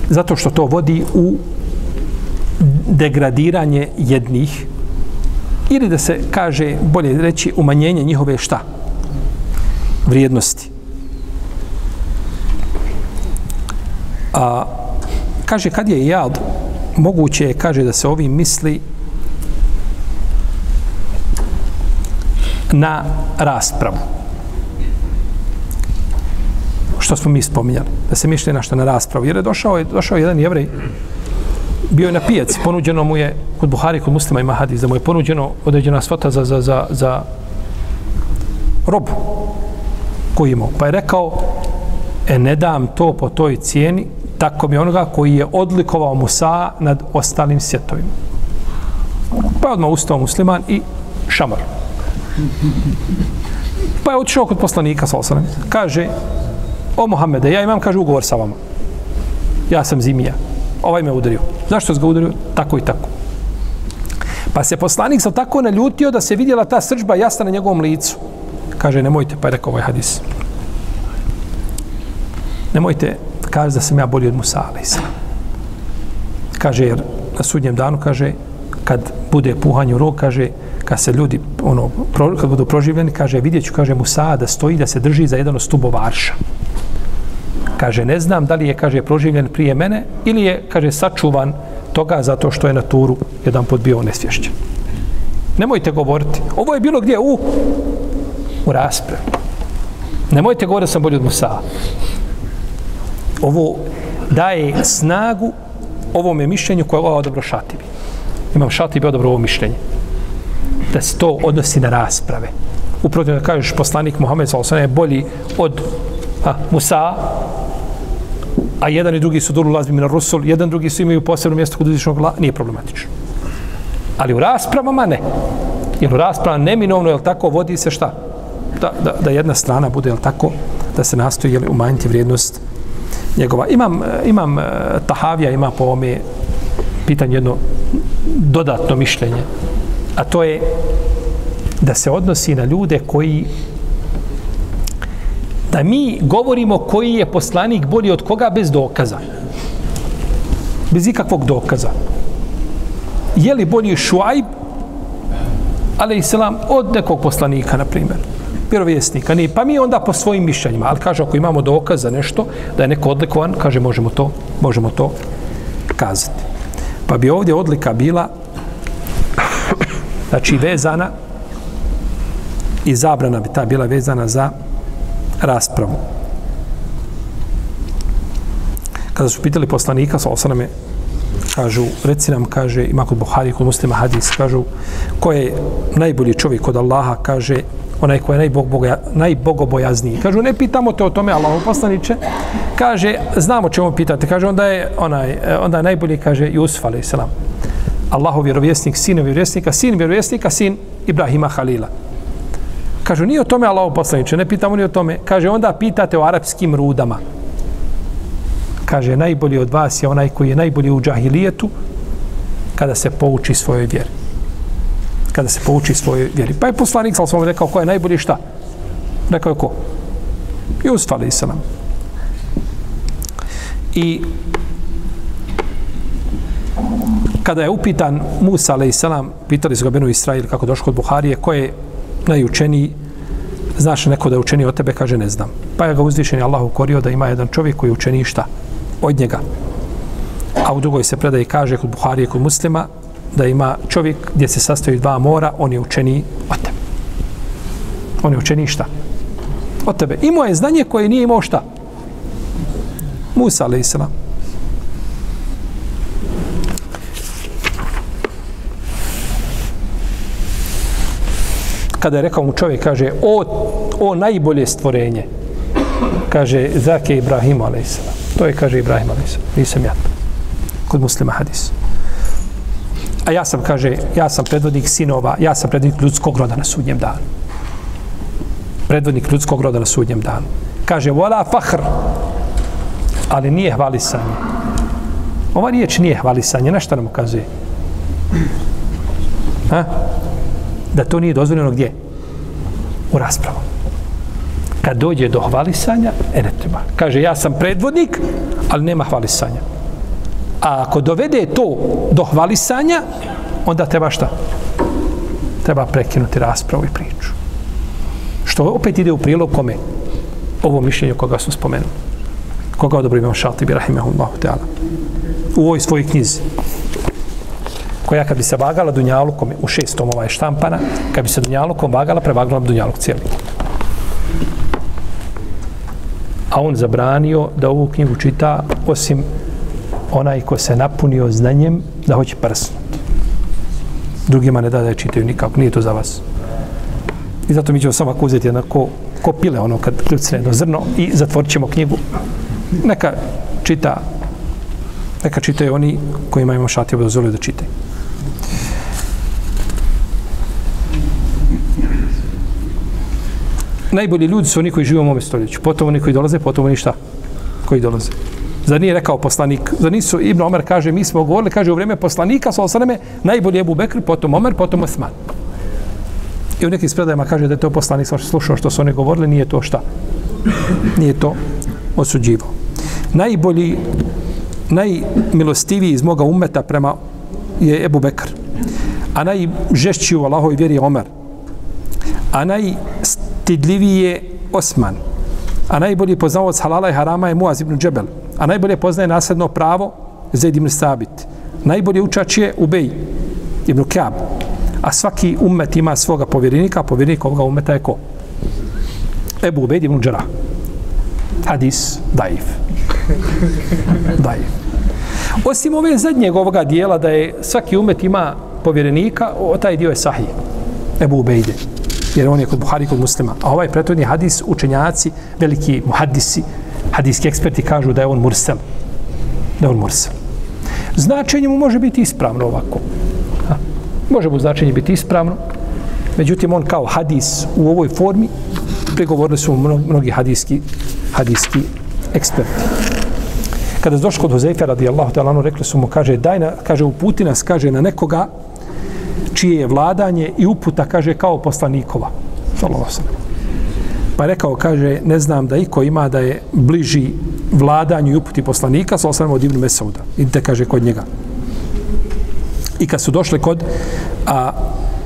zato što to vodi u degradiranje jednih. Ili da se kaže bolje reći umanjenje njihove šta? Vrijednosti. A kaže kad je jad moguće je kaže da se ovim misli na raspravu što smo mi spominjali, da se mišlje na što na raspravu. Jer je došao, je došao jedan jevrej, bio je na pijaci, ponuđeno mu je, kod Buhari, kod muslima ima hadis, da mu je ponuđeno određena svota za, za, za, za robu koji imao. Pa je rekao, e ne dam to po toj cijeni, tako mi onoga koji je odlikovao Musa nad ostalim svjetovima. Pa je odmah ustao musliman i šamar. Pa je otišao kod poslanika, sa kaže, o Mohamede, ja imam, kaže, ugovor sa vama. Ja sam zimija. Ovaj me udario. Zašto se ga udario? Tako i tako. Pa se poslanik sa tako naljutio da se vidjela ta srđba jasna na njegovom licu. Kaže, nemojte, pa je rekao ovaj hadis. Nemojte, kaže da sam ja bolji od Musa, ali Kaže, jer na sudnjem danu, kaže, kad bude puhanje u rog, kaže, kad se ljudi, ono, pro, kad budu proživljeni, kaže, vidjet ću, kaže, Musa da stoji, da se drži za jedan od stubova arša. Kaže, ne znam da li je, kaže, proživljen prije mene ili je, kaže, sačuvan toga zato što je na turu jedan put bio nesvješćen. Nemojte govoriti. Ovo je bilo gdje? U, u raspravi. Nemojte govoriti da sam bolji od Musa. Ovo daje snagu ovome mišljenju koje je odobro šatibi. Imam šatibi odobro ovo mišljenje. Da se to odnosi na rasprave. Upravo da kažeš poslanik Muhammed s.a.v. je bolji od a, Musa, a jedan i drugi su dolu lazbi na Rusul, jedan drugi su imaju posebno mjesto kod uzvišnog la, nije problematično. Ali u raspravama ne. Jer u raspravama neminovno, je tako, vodi se šta? Da, da, da jedna strana bude, jel tako, da se nastoji jel, umanjiti vrijednost njegova. Imam, eh, imam eh, Tahavija, ima po ome pitanje jedno dodatno mišljenje, a to je da se odnosi na ljude koji da mi govorimo koji je poslanik bolji od koga bez dokaza. Bez ikakvog dokaza. Je li bolji šuajb, ali i selam, od nekog poslanika, na primjer, vjerovjesnika. Nije. Pa mi onda po svojim mišljenjima, ali kaže, ako imamo dokaz za nešto, da je neko odlikovan, kaže, možemo to, možemo to kazati. Pa bi ovdje odlika bila, znači, vezana i zabrana bi ta bila vezana za raspravu. Kada su pitali poslanika, sa osaname, kažu, reci nam, kaže, ima kod Buhari, kod muslima hadis, kažu, ko je najbolji čovjek kod Allaha, kaže, onaj ko je najbogoboja, najbogobojazniji. Kažu, ne pitamo te o tome, Allahom poslaniće. Kaže, znamo čemu pitate. Kaže, onda je, onaj, onda je najbolji, kaže, Jusuf, ali salam. Allahov vjerovjesnik, sin vjerovjesnika, sin vjerovjesnika, sin Ibrahima Halila. Kažu, nije o tome Allaho poslaniče, ne pitamo ni o tome. Kaže, onda pitate o arapskim rudama. Kaže, najbolji od vas je onaj koji je najbolji u džahilijetu kada se pouči svojoj vjeri kada se pouči svojoj vjeri. Pa je poslanik sa sam rekao ko je najbolji šta? Rekao je ko? Jusuf alaih salam. I kada je upitan Musa alaih salam, pitali su ga Benu Israil kako došao kod Buharije, ko je najučeniji, znaš neko da je učeniji od tebe, kaže ne znam. Pa je ga uzvišen Allah ukorio da ima jedan čovjek koji je šta? Od njega. A u drugoj se predaje kaže kod Buharije, kod muslima, da ima čovjek gdje se sastoji dva mora, on je učeni od tebe. On je učeni šta? Od tebe. Imao je znanje koje nije imao šta? Musa, alaihissalam. Kada je rekao mu čovjek, kaže, o, o najbolje stvorenje, kaže, zake Ibrahim, a.s. To je, kaže, Ibrahim, a.s. Nisam ja to. Kod muslima hadis. a ja sam, kaže, ja sam predvodnik sinova, ja sam predvodnik ljudskog roda na sudnjem danu. Predvodnik ljudskog roda na sudnjem danu. Kaže, vola fahr, ali nije hvalisanje. Ova riječ nije hvalisanje, nešto nam ukazuje. Ha? Da to nije dozvoljeno gdje? U raspravu. Kad dođe do hvalisanja, e ne treba. Kaže, ja sam predvodnik, ali nema hvalisanja. A ako dovede to do hvalisanja, onda treba šta? Treba prekinuti raspravu i priču. Što opet ide u prilog kome? Ovo mišljenje koga smo spomenuli. Koga odobrimo imamo šalti bi rahimahullahu ta'ala. U ovoj svojoj knjizi koja kad bi se vagala Dunjalukom u šest tomova je štampana, kad bi se Dunjalukom vagala, prevagala bi Dunjaluk cijeli. A on zabranio da ovu knjigu čita osim onaj ko se napunio znanjem da hoće prsnuti. Drugima ne da da je čitaju nikako, nije to za vas. I zato mi ćemo samo ako uzeti jedno ko, ko pile ono kad kljucne jedno zrno i zatvorit ćemo knjigu. Neka čita neka čitaju oni koji imaju šati dozvolio da čitaju. Najbolji ljudi su oni koji žive u ovom stoljeću. Potom oni koji dolaze, potom oni šta? Koji dolaze. Zar nije rekao poslanik? Zar nisu Ibn Omer kaže, mi smo govorili, kaže u vrijeme poslanika, sa osaname, najbolji je Ebu Bekr, potom Omer, potom Osman. I u nekim spredajama kaže da je to poslanik slušao što su oni govorili, nije to šta? Nije to osuđivo. Najbolji, najmilostiviji iz moga umeta prema je Ebu Bekr. A najžešći u Allahoj vjeri je Omer. A najstidljiviji je Osman. A najbolji poznavac halala i harama je Muaz ibn Džebel. A najbolje poznaje nasledno pravo Zaid ibn Sabit. Najbolji učač je Ubej ibn Kaab. A svaki umet ima svoga povjerenika, a povjerenik ovoga umeta je ko? Ebu Ubej ibn Džarah. Hadis daif. daif. Osim ove zadnjeg ovoga dijela da je svaki umet ima povjerenika, o taj dio je sahih. Ebu Ubejde. Jer on je kod Buhari, kod muslima. A ovaj prethodni hadis, učenjaci, veliki muhadisi, hadijski eksperti kažu da je on mursel. Da je on mursel. Značenje mu može biti ispravno ovako. Ha. Može mu značenje biti ispravno. Međutim, on kao hadis u ovoj formi pregovorili su mnogi hadijski, hadijski eksperti. Kada je došlo kod Hozeifa radijallahu ta'ala, ono rekli su mu, kaže, daj na, kaže, uputi nas, kaže, na nekoga čije je vladanje i uputa, kaže, kao poslanikova. Sallallahu Pa rekao, kaže, ne znam da iko ima da je bliži vladanju i uputi poslanika, sallallahu alaihi od Ibnu Mesauda. Idite, kaže, kod njega. I kad su došli kod a,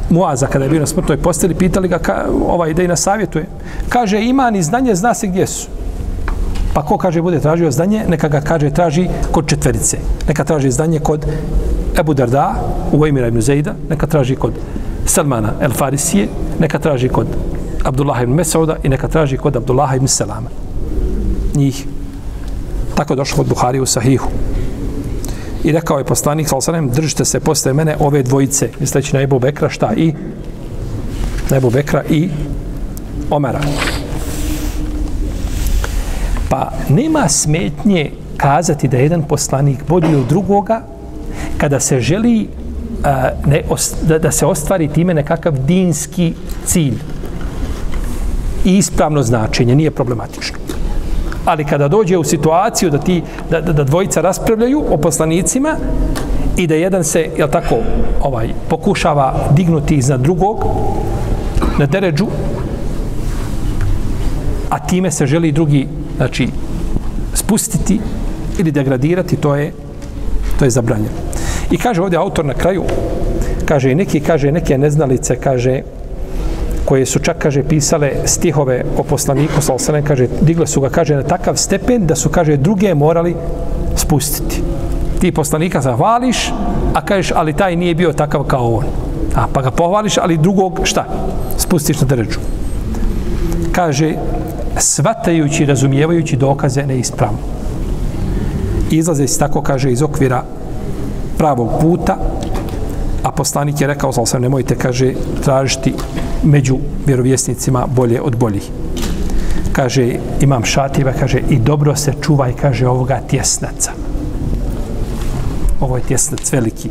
Muaza, kada je bio na smrtnoj posteli, pitali ga, ka, ova ideja i na savjetuje. Kaže, ima ni znanje, zna se gdje su. Pa ko kaže bude tražio znanje, neka ga kaže traži kod četverice. Neka traži znanje kod Ebu Darda, u Emira ibn Zejda, neka traži kod Salmana el Farisije, neka traži kod Abdullah ibn Mesauda i neka traži kod Abdullah ibn Salama. Njih. Tako došlo kod Buhari u Sahihu. I rekao je poslanik, sal sanem, držite se posle mene ove dvojice, misleći na Ebu Bekra, šta i? Na Ebu Bekra i Omera. Pa nema smetnje kazati da jedan poslanik bolji od drugoga kada se želi a, ne, os, da, da se ostvari time nekakav dinski cilj i ispravno značenje, nije problematično. Ali kada dođe u situaciju da ti da, da, da dvojica raspravljaju o poslanicima i da jedan se, jel tako, ovaj pokušava dignuti iznad drugog na deređu, a time se želi drugi, znači, spustiti ili degradirati, to je to je zabranjeno. I kaže ovdje autor na kraju, kaže i neki, kaže neke neznalice, kaže koje su čak, kaže, pisale stihove o poslaniku, sallam, kaže, digle su ga, kaže, na takav stepen da su, kaže, druge morali spustiti. Ti poslanika zahvališ, a kažeš, ali taj nije bio takav kao on. A, pa ga pohvališ, ali drugog, šta? Spustiš na dređu. Kaže, svatajući, razumijevajući dokaze neispravno. Izlaze se tako, kaže, iz okvira pravog puta, a poslanik je rekao, sa osam, nemojte, kaže, tražiti među vjerovjesnicima bolje od boljih. Kaže, imam šativa, kaže, i dobro se čuvaj, kaže, ovoga tjesnaca. Ovo je tjesnac veliki.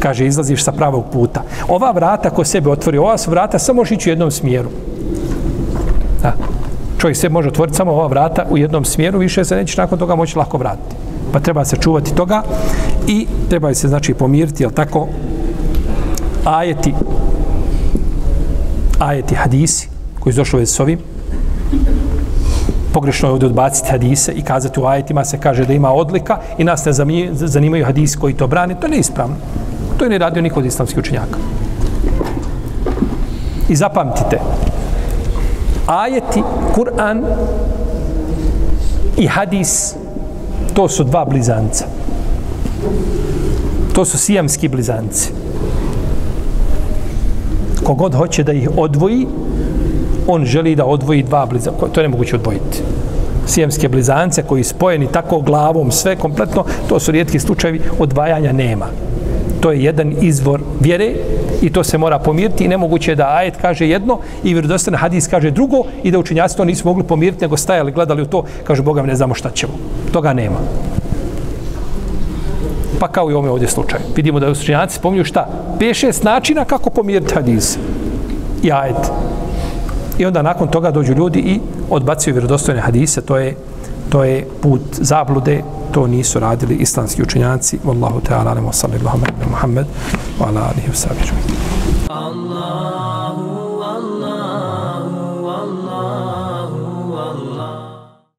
Kaže, izlaziš sa pravog puta. Ova vrata ko sebe otvori, ova su vrata samo možeš ići u jednom smjeru. Da. Čovjek se može otvoriti samo ova vrata u jednom smjeru, više se neće nakon toga moći lako vratiti. Pa treba se čuvati toga i treba se, znači, pomiriti, jel tako, ajeti ajeti hadisi koji su došli s ovim pogrešno je ovdje odbaciti hadise i kazati u ajetima se kaže da ima odlika i nas ne zanimaju hadisi koji to brane, to je neispravno. To je ne radio niko od islamskih učenjaka. I zapamtite, ajeti, Kur'an i hadis, to su dva blizanca. To su sijamski blizanci kogod hoće da ih odvoji, on želi da odvoji dva blizanca. To je nemoguće odvojiti. Sijemske blizance koji spojeni tako glavom, sve kompletno, to su rijetki slučajevi, odvajanja nema. To je jedan izvor vjere i to se mora pomiriti i nemoguće je da ajet kaže jedno i vjerodostan hadis kaže drugo i da učinjaci to nisu mogli pomiriti nego stajali, gledali u to, kaže Boga ne znamo šta ćemo. Toga nema. Pa kao i ovome ovdje slučaju. Vidimo da učinjaci spominju šta? 5-6 načina kako pomiriti hadis i ajet. I onda nakon toga dođu ljudi i odbacuju vjerodostojne hadise, to je to je put zablude, to nisu radili islamski učenjaci. Wallahu ta'ala, alaihi wa sallam, Muhammed, wa ala alihi wa sallam. Allahu